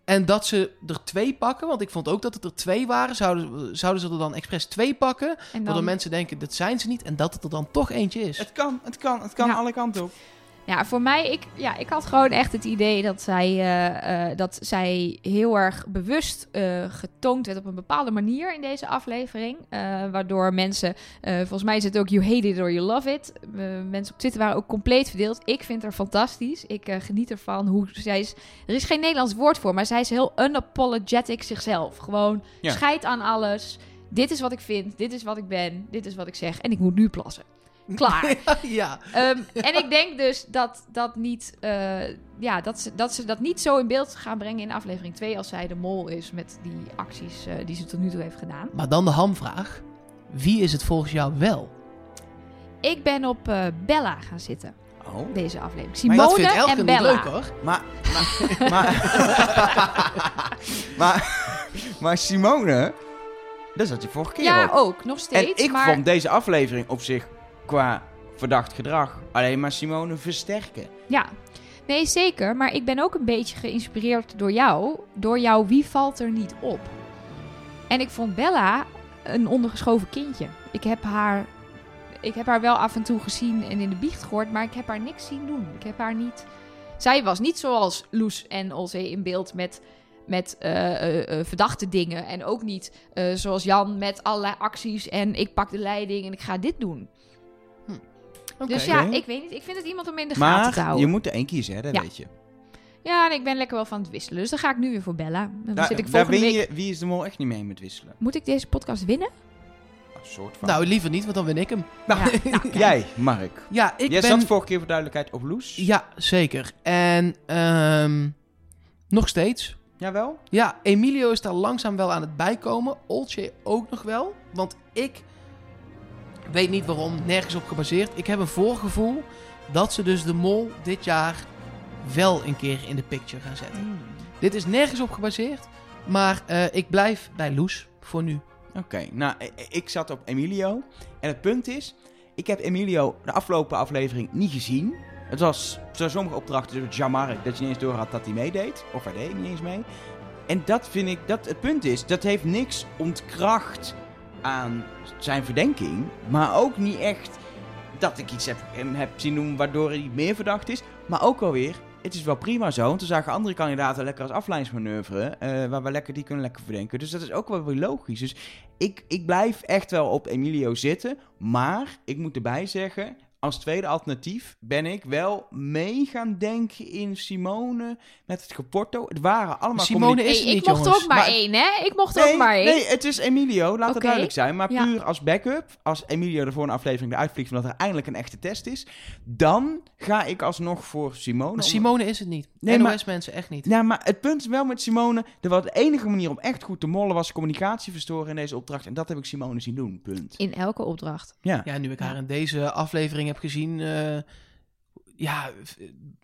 En dat ze er twee pakken, want ik vond ook dat het er twee waren. Zouden, zouden ze er dan expres twee pakken? en Waardoor mensen denken, dat zijn ze niet. En dat het er dan toch eentje is. Het kan, het kan, het kan Ja. alle kanten op. Ja, voor mij, ik, ja, ik had gewoon echt het idee dat zij, eh, eh, dat zij heel erg bewust eh, getoond werd op een bepaalde manier in deze aflevering. Waardoor mensen, volgens mij is het ook you hate it or you love it. Mensen op Twitter waren ook compleet verdeeld. Ik vind haar fantastisch. Ik geniet ervan hoe zij is. Er is geen Nederlands woord voor, maar zij is heel unapologetic zichzelf. Gewoon Ja. scheid aan alles. Dit is wat ik vind, dit is wat ik ben, dit is wat ik zeg en ik moet nu plassen. Klaar. <laughs> ja, Ehm, en ik denk dus dat dat niet, eh, ja, dat ze, dat ze dat niet zo in beeld gaan brengen in aflevering 2 als zij de mol is met die acties eh, die ze tot nu toe heeft gedaan. maar dan de hamvraag. Wie is het volgens jou wel? Ik ben op eh, Bella gaan zitten, Oh. deze aflevering. Maar Simone dat vindt Elke en niet Bella. leuk hoor. Maar, maar, maar, <laughs> maar, maar Simone, dat zat je vorige keer Ja, op. ook, nog En steeds. ik maar vond deze aflevering op zich qua verdacht gedrag alleen maar Simone versterken. ja, nee zeker. Maar ik ben ook een beetje geïnspireerd door jou. Door jou, wie valt er niet op? En ik vond Bella een ondergeschoven kindje. Ik heb haar, ik heb haar wel af en toe gezien en in de biecht gehoord, maar ik heb haar niks zien doen. Ik heb haar niet. Zij was niet zoals Loes en Olzee in beeld met, met eh, eh, eh, verdachte dingen. En ook niet zoals Jan met allerlei acties en ik pak de leiding en ik ga dit doen. Dus ja, ik weet niet. Ik vind het iemand om in de gaten te Maar houden. je moet er één kiezen, hè, dat Ja. weet je. Ja, en ik ben lekker wel van het wisselen. Dus dan ga ik nu weer voor Bella. Dan Daar, zit ik daar volgende win week... je Wie is de Mol echt niet mee met wisselen. Moet ik deze podcast winnen? Een soort van. Nou, liever niet, want dan win ik hem. <laughs> Nou, Ja, nou, jij, Mark. Ja, ik jij ben... zat vorige keer voor duidelijkheid op Loes. Ja, zeker. En ehm, nog steeds. Jawel? Ja, Emilio is daar langzaam wel aan het bijkomen. Olcay ook nog wel. Want ik weet niet waarom, nergens op gebaseerd. Ik heb een voorgevoel dat ze dus de mol dit jaar wel een keer in de picture gaan zetten. Hmm. Dit is nergens op gebaseerd. Maar eh, ik blijf bij Loes voor nu. Oké, nou, i- i- ik zat op Emilio. En het punt is, ik heb Emilio de afgelopen aflevering niet gezien. Het was zo sommige opdrachten, zoals Jamark, dat je niet eens door had dat hij meedeed. Of hij deed niet eens mee. En dat vind ik, dat het punt is, dat heeft niks ontkracht aan zijn verdenking. Maar ook niet echt dat ik iets heb, hem heb zien doen waardoor hij meer verdacht is. Maar ook alweer, het is wel prima zo. Want we zagen andere kandidaten lekker als afleidingsmanoeuvre. eh, waar we lekker, die kunnen lekker verdenken. Dus dat is ook wel weer logisch. Dus ik, ik blijf echt wel op Emilio zitten. Maar ik moet erbij zeggen, als tweede alternatief ben ik wel mee gaan denken in Simone met het Geporto. Het waren allemaal Simone is Hey, het ik niet, mocht er ook maar Maar- één, hè? Ik mocht er Nee, ook maar één. nee, het is Emilio, laat het duidelijk zijn. Maar Ja. puur als backup, als Emilio er voor een aflevering eruit vliegt... omdat er eindelijk een echte test is... dan ga ik alsnog voor Simone. Maar Simone is het niet. Nee, maar- NOS-mensen echt niet. Ja, maar het punt is wel met Simone... Er was de enige manier om echt goed te mollen... was communicatie verstoren in deze opdracht. En dat heb ik Simone zien doen, punt. In elke opdracht. Ja. Ja, nu ik haar in deze aflevering heb gezien... eh, ja,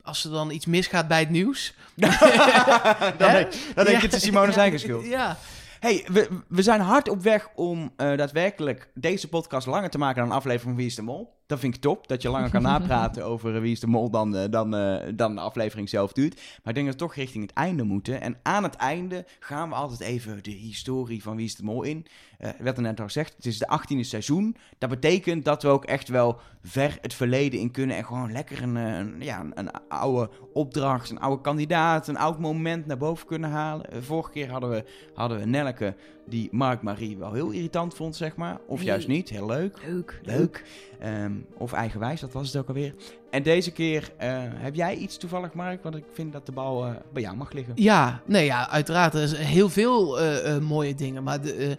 als er dan iets misgaat bij het nieuws... <laughs> dan <laughs> denk, dan denk ik, het is Simone zijn <laughs> eigen schuld. Ja, Hey, we, we zijn hard op weg om eh, daadwerkelijk deze podcast langer te maken dan een aflevering van Wie is de Mol. Dat vind ik top, dat je langer kan <laughs> napraten over eh, Wie is de Mol dan, eh, dan, eh, dan de aflevering zelf duurt. Maar ik denk dat we toch richting het einde moeten. En aan het einde gaan we altijd even de historie van Wie is de Mol in. Er werd er net al gezegd, het is de 18e seizoen. Dat betekent dat we ook echt wel ver het verleden in kunnen en gewoon lekker een, een, ja, een, een oude opdracht, een oude kandidaat, een oud moment naar boven kunnen halen. Vorige keer hadden we, hadden we Nelleke, die Mark Marie wel heel irritant vond, zeg maar. Of Nee. juist niet, heel leuk. Leuk. Leuk. Ehm, of eigenwijs, dat was het ook alweer. En deze keer eh, heb jij iets toevallig, Mark? Want ik vind dat de bal eh, bij jou mag liggen. Ja, nee, ja, uiteraard. Er is heel veel eh, eh, mooie dingen. Maar de, eh,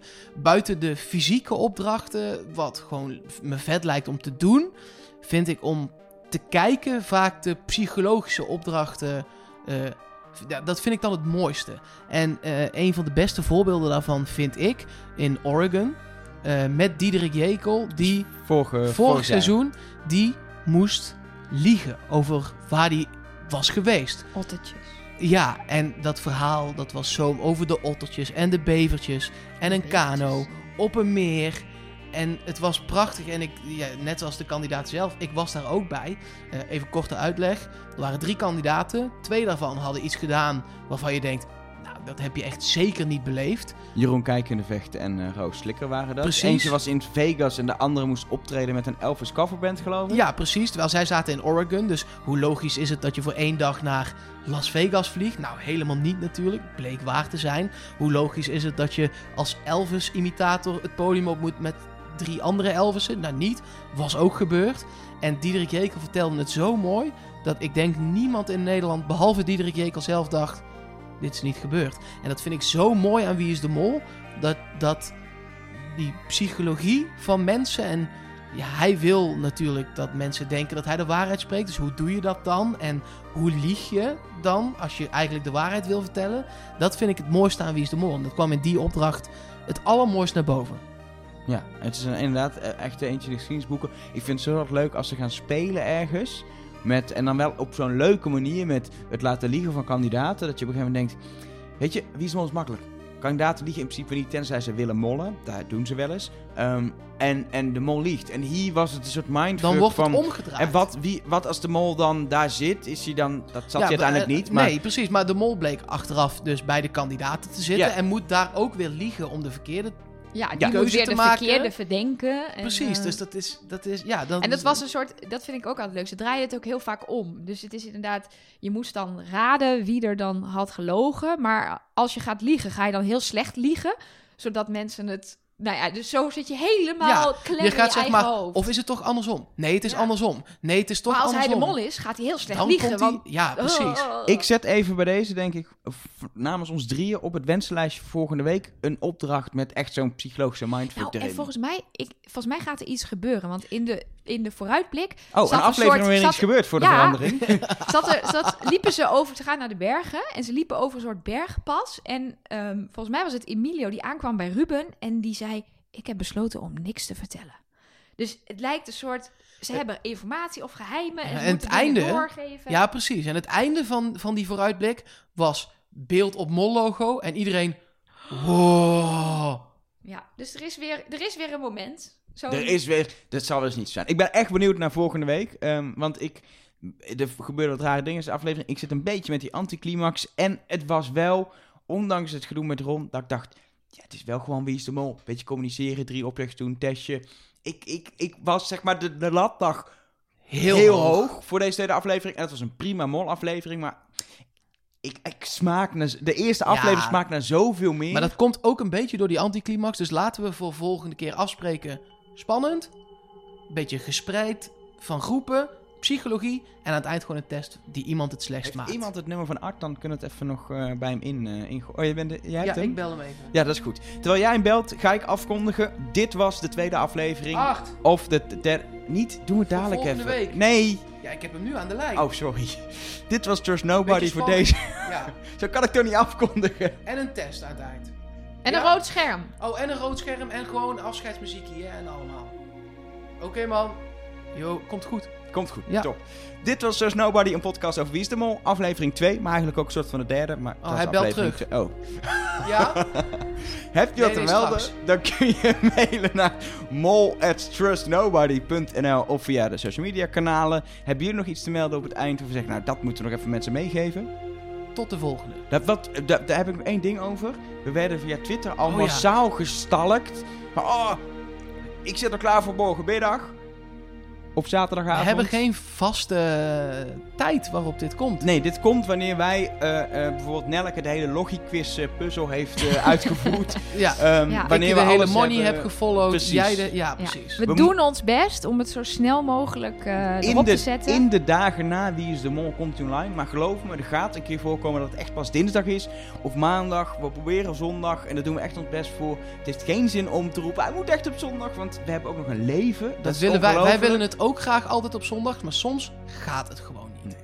buiten de fysieke opdrachten, wat gewoon me vet lijkt om te doen, vind ik om te kijken vaak de psychologische opdrachten. Ja, dat vind ik dan het mooiste. En eh, een van de beste voorbeelden daarvan vind ik in Oregon. eh, met Diederik Jekel, die Vorige, vorig seizoen, die moest liegen over waar hij was geweest. Ottertjes. Ja, en dat verhaal, dat was zo over de ottertjes en de bevertjes en een kano op een meer. En het was prachtig. En ik, ja, net als de kandidaat zelf, ik was daar ook bij. Eh, even korte uitleg. Er waren drie kandidaten. Twee daarvan hadden iets gedaan waarvan je denkt, nou, dat heb je echt zeker niet beleefd. Jeroen Kijkende Vechten en eh, Roos Slikker waren dat. Precies. Eentje was in Vegas en de andere moest optreden met een Elvis coverband, geloof ik. Ja, precies. Terwijl zij zaten in Oregon. Dus hoe logisch is het dat je voor één dag naar Las Vegas vliegt? Nou, helemaal niet natuurlijk. Bleek waar te zijn. Hoe logisch is het dat je als Elvis-imitator het podium op moet met drie andere Elvissen? Nou, niet. Was ook gebeurd. En Diederik Jekel vertelde het zo mooi... dat ik denk niemand in Nederland, behalve Diederik Jekel zelf, dacht... dit is niet gebeurd. En dat vind ik zo mooi aan Wie is de Mol... dat, dat die psychologie van mensen en hij wil natuurlijk dat mensen denken dat hij de waarheid spreekt. Dus hoe doe je dat dan? En hoe lieg je dan als je eigenlijk de waarheid wil vertellen? Dat vind ik het mooiste aan Wie is de Mol. En dat kwam in die opdracht het allermooist naar boven. Ja, het is een, inderdaad eh, echt eentje in de geschiedenisboeken. Ik vind het zo leuk als ze gaan spelen ergens. Met, en dan wel op zo'n leuke manier met het laten liegen van kandidaten. Dat je op een gegeven moment denkt, weet je, wie is is makkelijk. Kandidaten liegen in principe niet, tenzij ze willen mollen. Dat doen ze wel eens. Ehm, en, en de mol liegt. En hier was het een soort mindfuck Dan wordt van... het omgedraaid. En wat, wie, wat als de mol dan daar zit? Is hij dan... Dat zat Ja, hij uiteindelijk eh, niet, maar... Nee, precies. Maar de mol bleek achteraf dus bij de kandidaten te zitten. Ja. En moet daar ook weer liegen om de verkeerde... Ja, die Ja. Keuze te de maken. verkeerde verdenken. En, precies, eh, dus dat is... Dat is ja, dan, En dat was een soort, dat vind ik ook altijd leuk. Ze draaien het ook heel vaak om. Dus het is inderdaad, je moest dan raden wie er dan had gelogen. Maar als je gaat liegen, ga je dan heel slecht liegen. Zodat mensen het, nou ja, dus zo zit je helemaal klem je in gaat je zeg eigen maar... hoofd. Of is het toch andersom? Nee, het is Ja. andersom. Nee, het is toch maar als hij de mol is, gaat hij heel slecht dan liegen. komt hij... want, Ja, precies. Oh. Ik zet even bij deze, denk ik, namens ons drieën op het wensenlijstje volgende week een opdracht met echt zo'n psychologische mindfuck Nou, erin. en volgens mij, ik, volgens mij gaat er iets gebeuren. Want in de, in de vooruitblik oh, zat een een aflevering waarin zat- iets gebeurt voor de Ja. verandering. <laughs> <laughs> zat er, zat, liepen ze over te gaan naar de bergen. En ze liepen over een soort bergpas. En ehm, volgens mij was het Emilio die aankwam bij Ruben. En die zei: Ik heb besloten om niks te vertellen. Dus het lijkt een soort. Ze hebben informatie of geheimen. En, en moeten het einde- doorgeven. Ja, precies. En het einde van, van die vooruitblik was beeld op mol-logo en iedereen... Wow. Ja, dus er is, weer, er is weer een moment. Zo Er is weer, dat zal dus niet zijn. Ik ben echt benieuwd naar volgende week, ehm, want ik, er gebeuren wat rare dingen in deze aflevering. Ik zit een beetje met die anticlimax en het was wel, ondanks het gedoe met Ron, dat ik dacht, ja, het is wel gewoon wie is de mol. Beetje communiceren, drie opdrachten doen, testje. Ik, ik, ik was zeg maar de, de lat lag Heel, heel, hoog. hoog. voor deze tweede aflevering. En het was een prima mol aflevering, maar ik, ik smaak naar, de eerste Ja. aflevering smaakt naar zoveel meer. Maar dat komt ook een beetje door die anticlimax. Dus laten we voor volgende keer afspreken. Spannend. Beetje gespreid van groepen. Psychologie. En aan het eind gewoon een test die iemand het slechtst maakt. iemand het nummer van Art, dan kunnen we het even nog eh, bij hem in, eh ingooien. Oh, je bent de, jij Ja, hebt hem? ik bel hem even. Ja, dat is goed. Terwijl jij hem belt, ga ik afkondigen. Dit was de tweede aflevering. Acht. Of de derde... Niet, doe het dadelijk volgende even. week. Nee. Ja, ik heb hem nu aan de lijn. Oh, sorry. Dit was Trust Nobody voor deze. Ja. <laughs> Zo kan ik toch niet afkondigen. En een test aan het eind. En Ja. een rood scherm. Oh, en een rood scherm en gewoon afscheidsmuziekje en allemaal. Oké man. Yo, komt goed. Komt goed, Ja. top. Dit was Trust Nobody, een podcast over Wie is de Mol. Aflevering 2, maar eigenlijk ook een soort van de derde. Maar is hij belt terug. twee. Oh. <laughs> Ja? <laughs> Heb je Nee, wat te melden? straks. Dan kun je <laughs> mailen naar mol@trustnobody.nl of via de social media kanalen. Hebben jullie nog iets te melden op het eind? Of zeggen, nou dat moeten we nog even mensen meegeven. Tot de volgende. Dat, wat, dat, daar heb ik nog één ding over. We werden via Twitter al Oh, ja. massaal gestalkt. Oh, ik zit er klaar voor morgenmiddag. Op zaterdagavond. We hebben geen vaste eh, tijd waarop dit komt. Nee, dit komt wanneer wij eh, eh, bijvoorbeeld Nelke de hele logiquiz puzzel heeft eh, <laughs> uitgevoerd. Ja, Ehm, Ja. wanneer ik we de hele alles money hebben- heb. Precies. Jij de, ja, Ja. precies. We, We doen ons best om het zo snel mogelijk eh in erop de, te zetten. in de dagen na Wie is de Mol komt online. Maar geloof me, er gaat een keer voorkomen dat het echt pas dinsdag is. Of maandag. We proberen zondag. En daar doen we echt ons best voor. Het heeft geen zin om te roepen, hij moet echt op zondag. Want we hebben ook nog een leven. Dat, Dat is willen wij, wij willen het ook graag altijd op zondag, maar soms gaat het gewoon niet.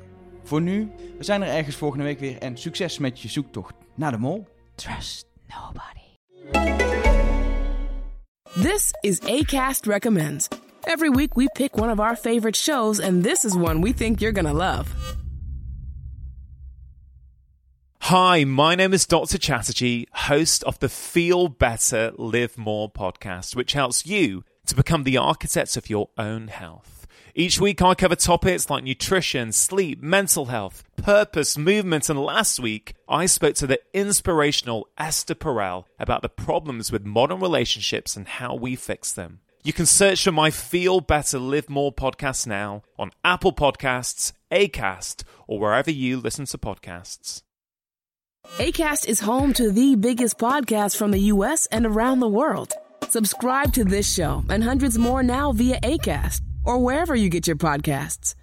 Voor nu, we zijn er ergens volgende week weer. En succes met je zoektocht naar de mol. Trust nobody. This is ACAST Recommends. Every week we pick one of our favorite shows, and this is one we think you're gonna love. Hi, my name is Dr. Chatterjee, host of the Feel Better, Live More podcast, which helps you to become the architects of your own health. Each week I cover topics like nutrition, sleep, mental health, purpose, movement, and last week I spoke to the inspirational Esther Perel about the problems with modern relationships and how we fix them. You can search for my Feel Better, Live More podcast now on Apple Podcasts, Acast, or wherever you listen to podcasts. ACAST is home to the biggest podcasts from the US and around the world. Subscribe to this show and hundreds more now via ACAST or wherever you get your podcasts.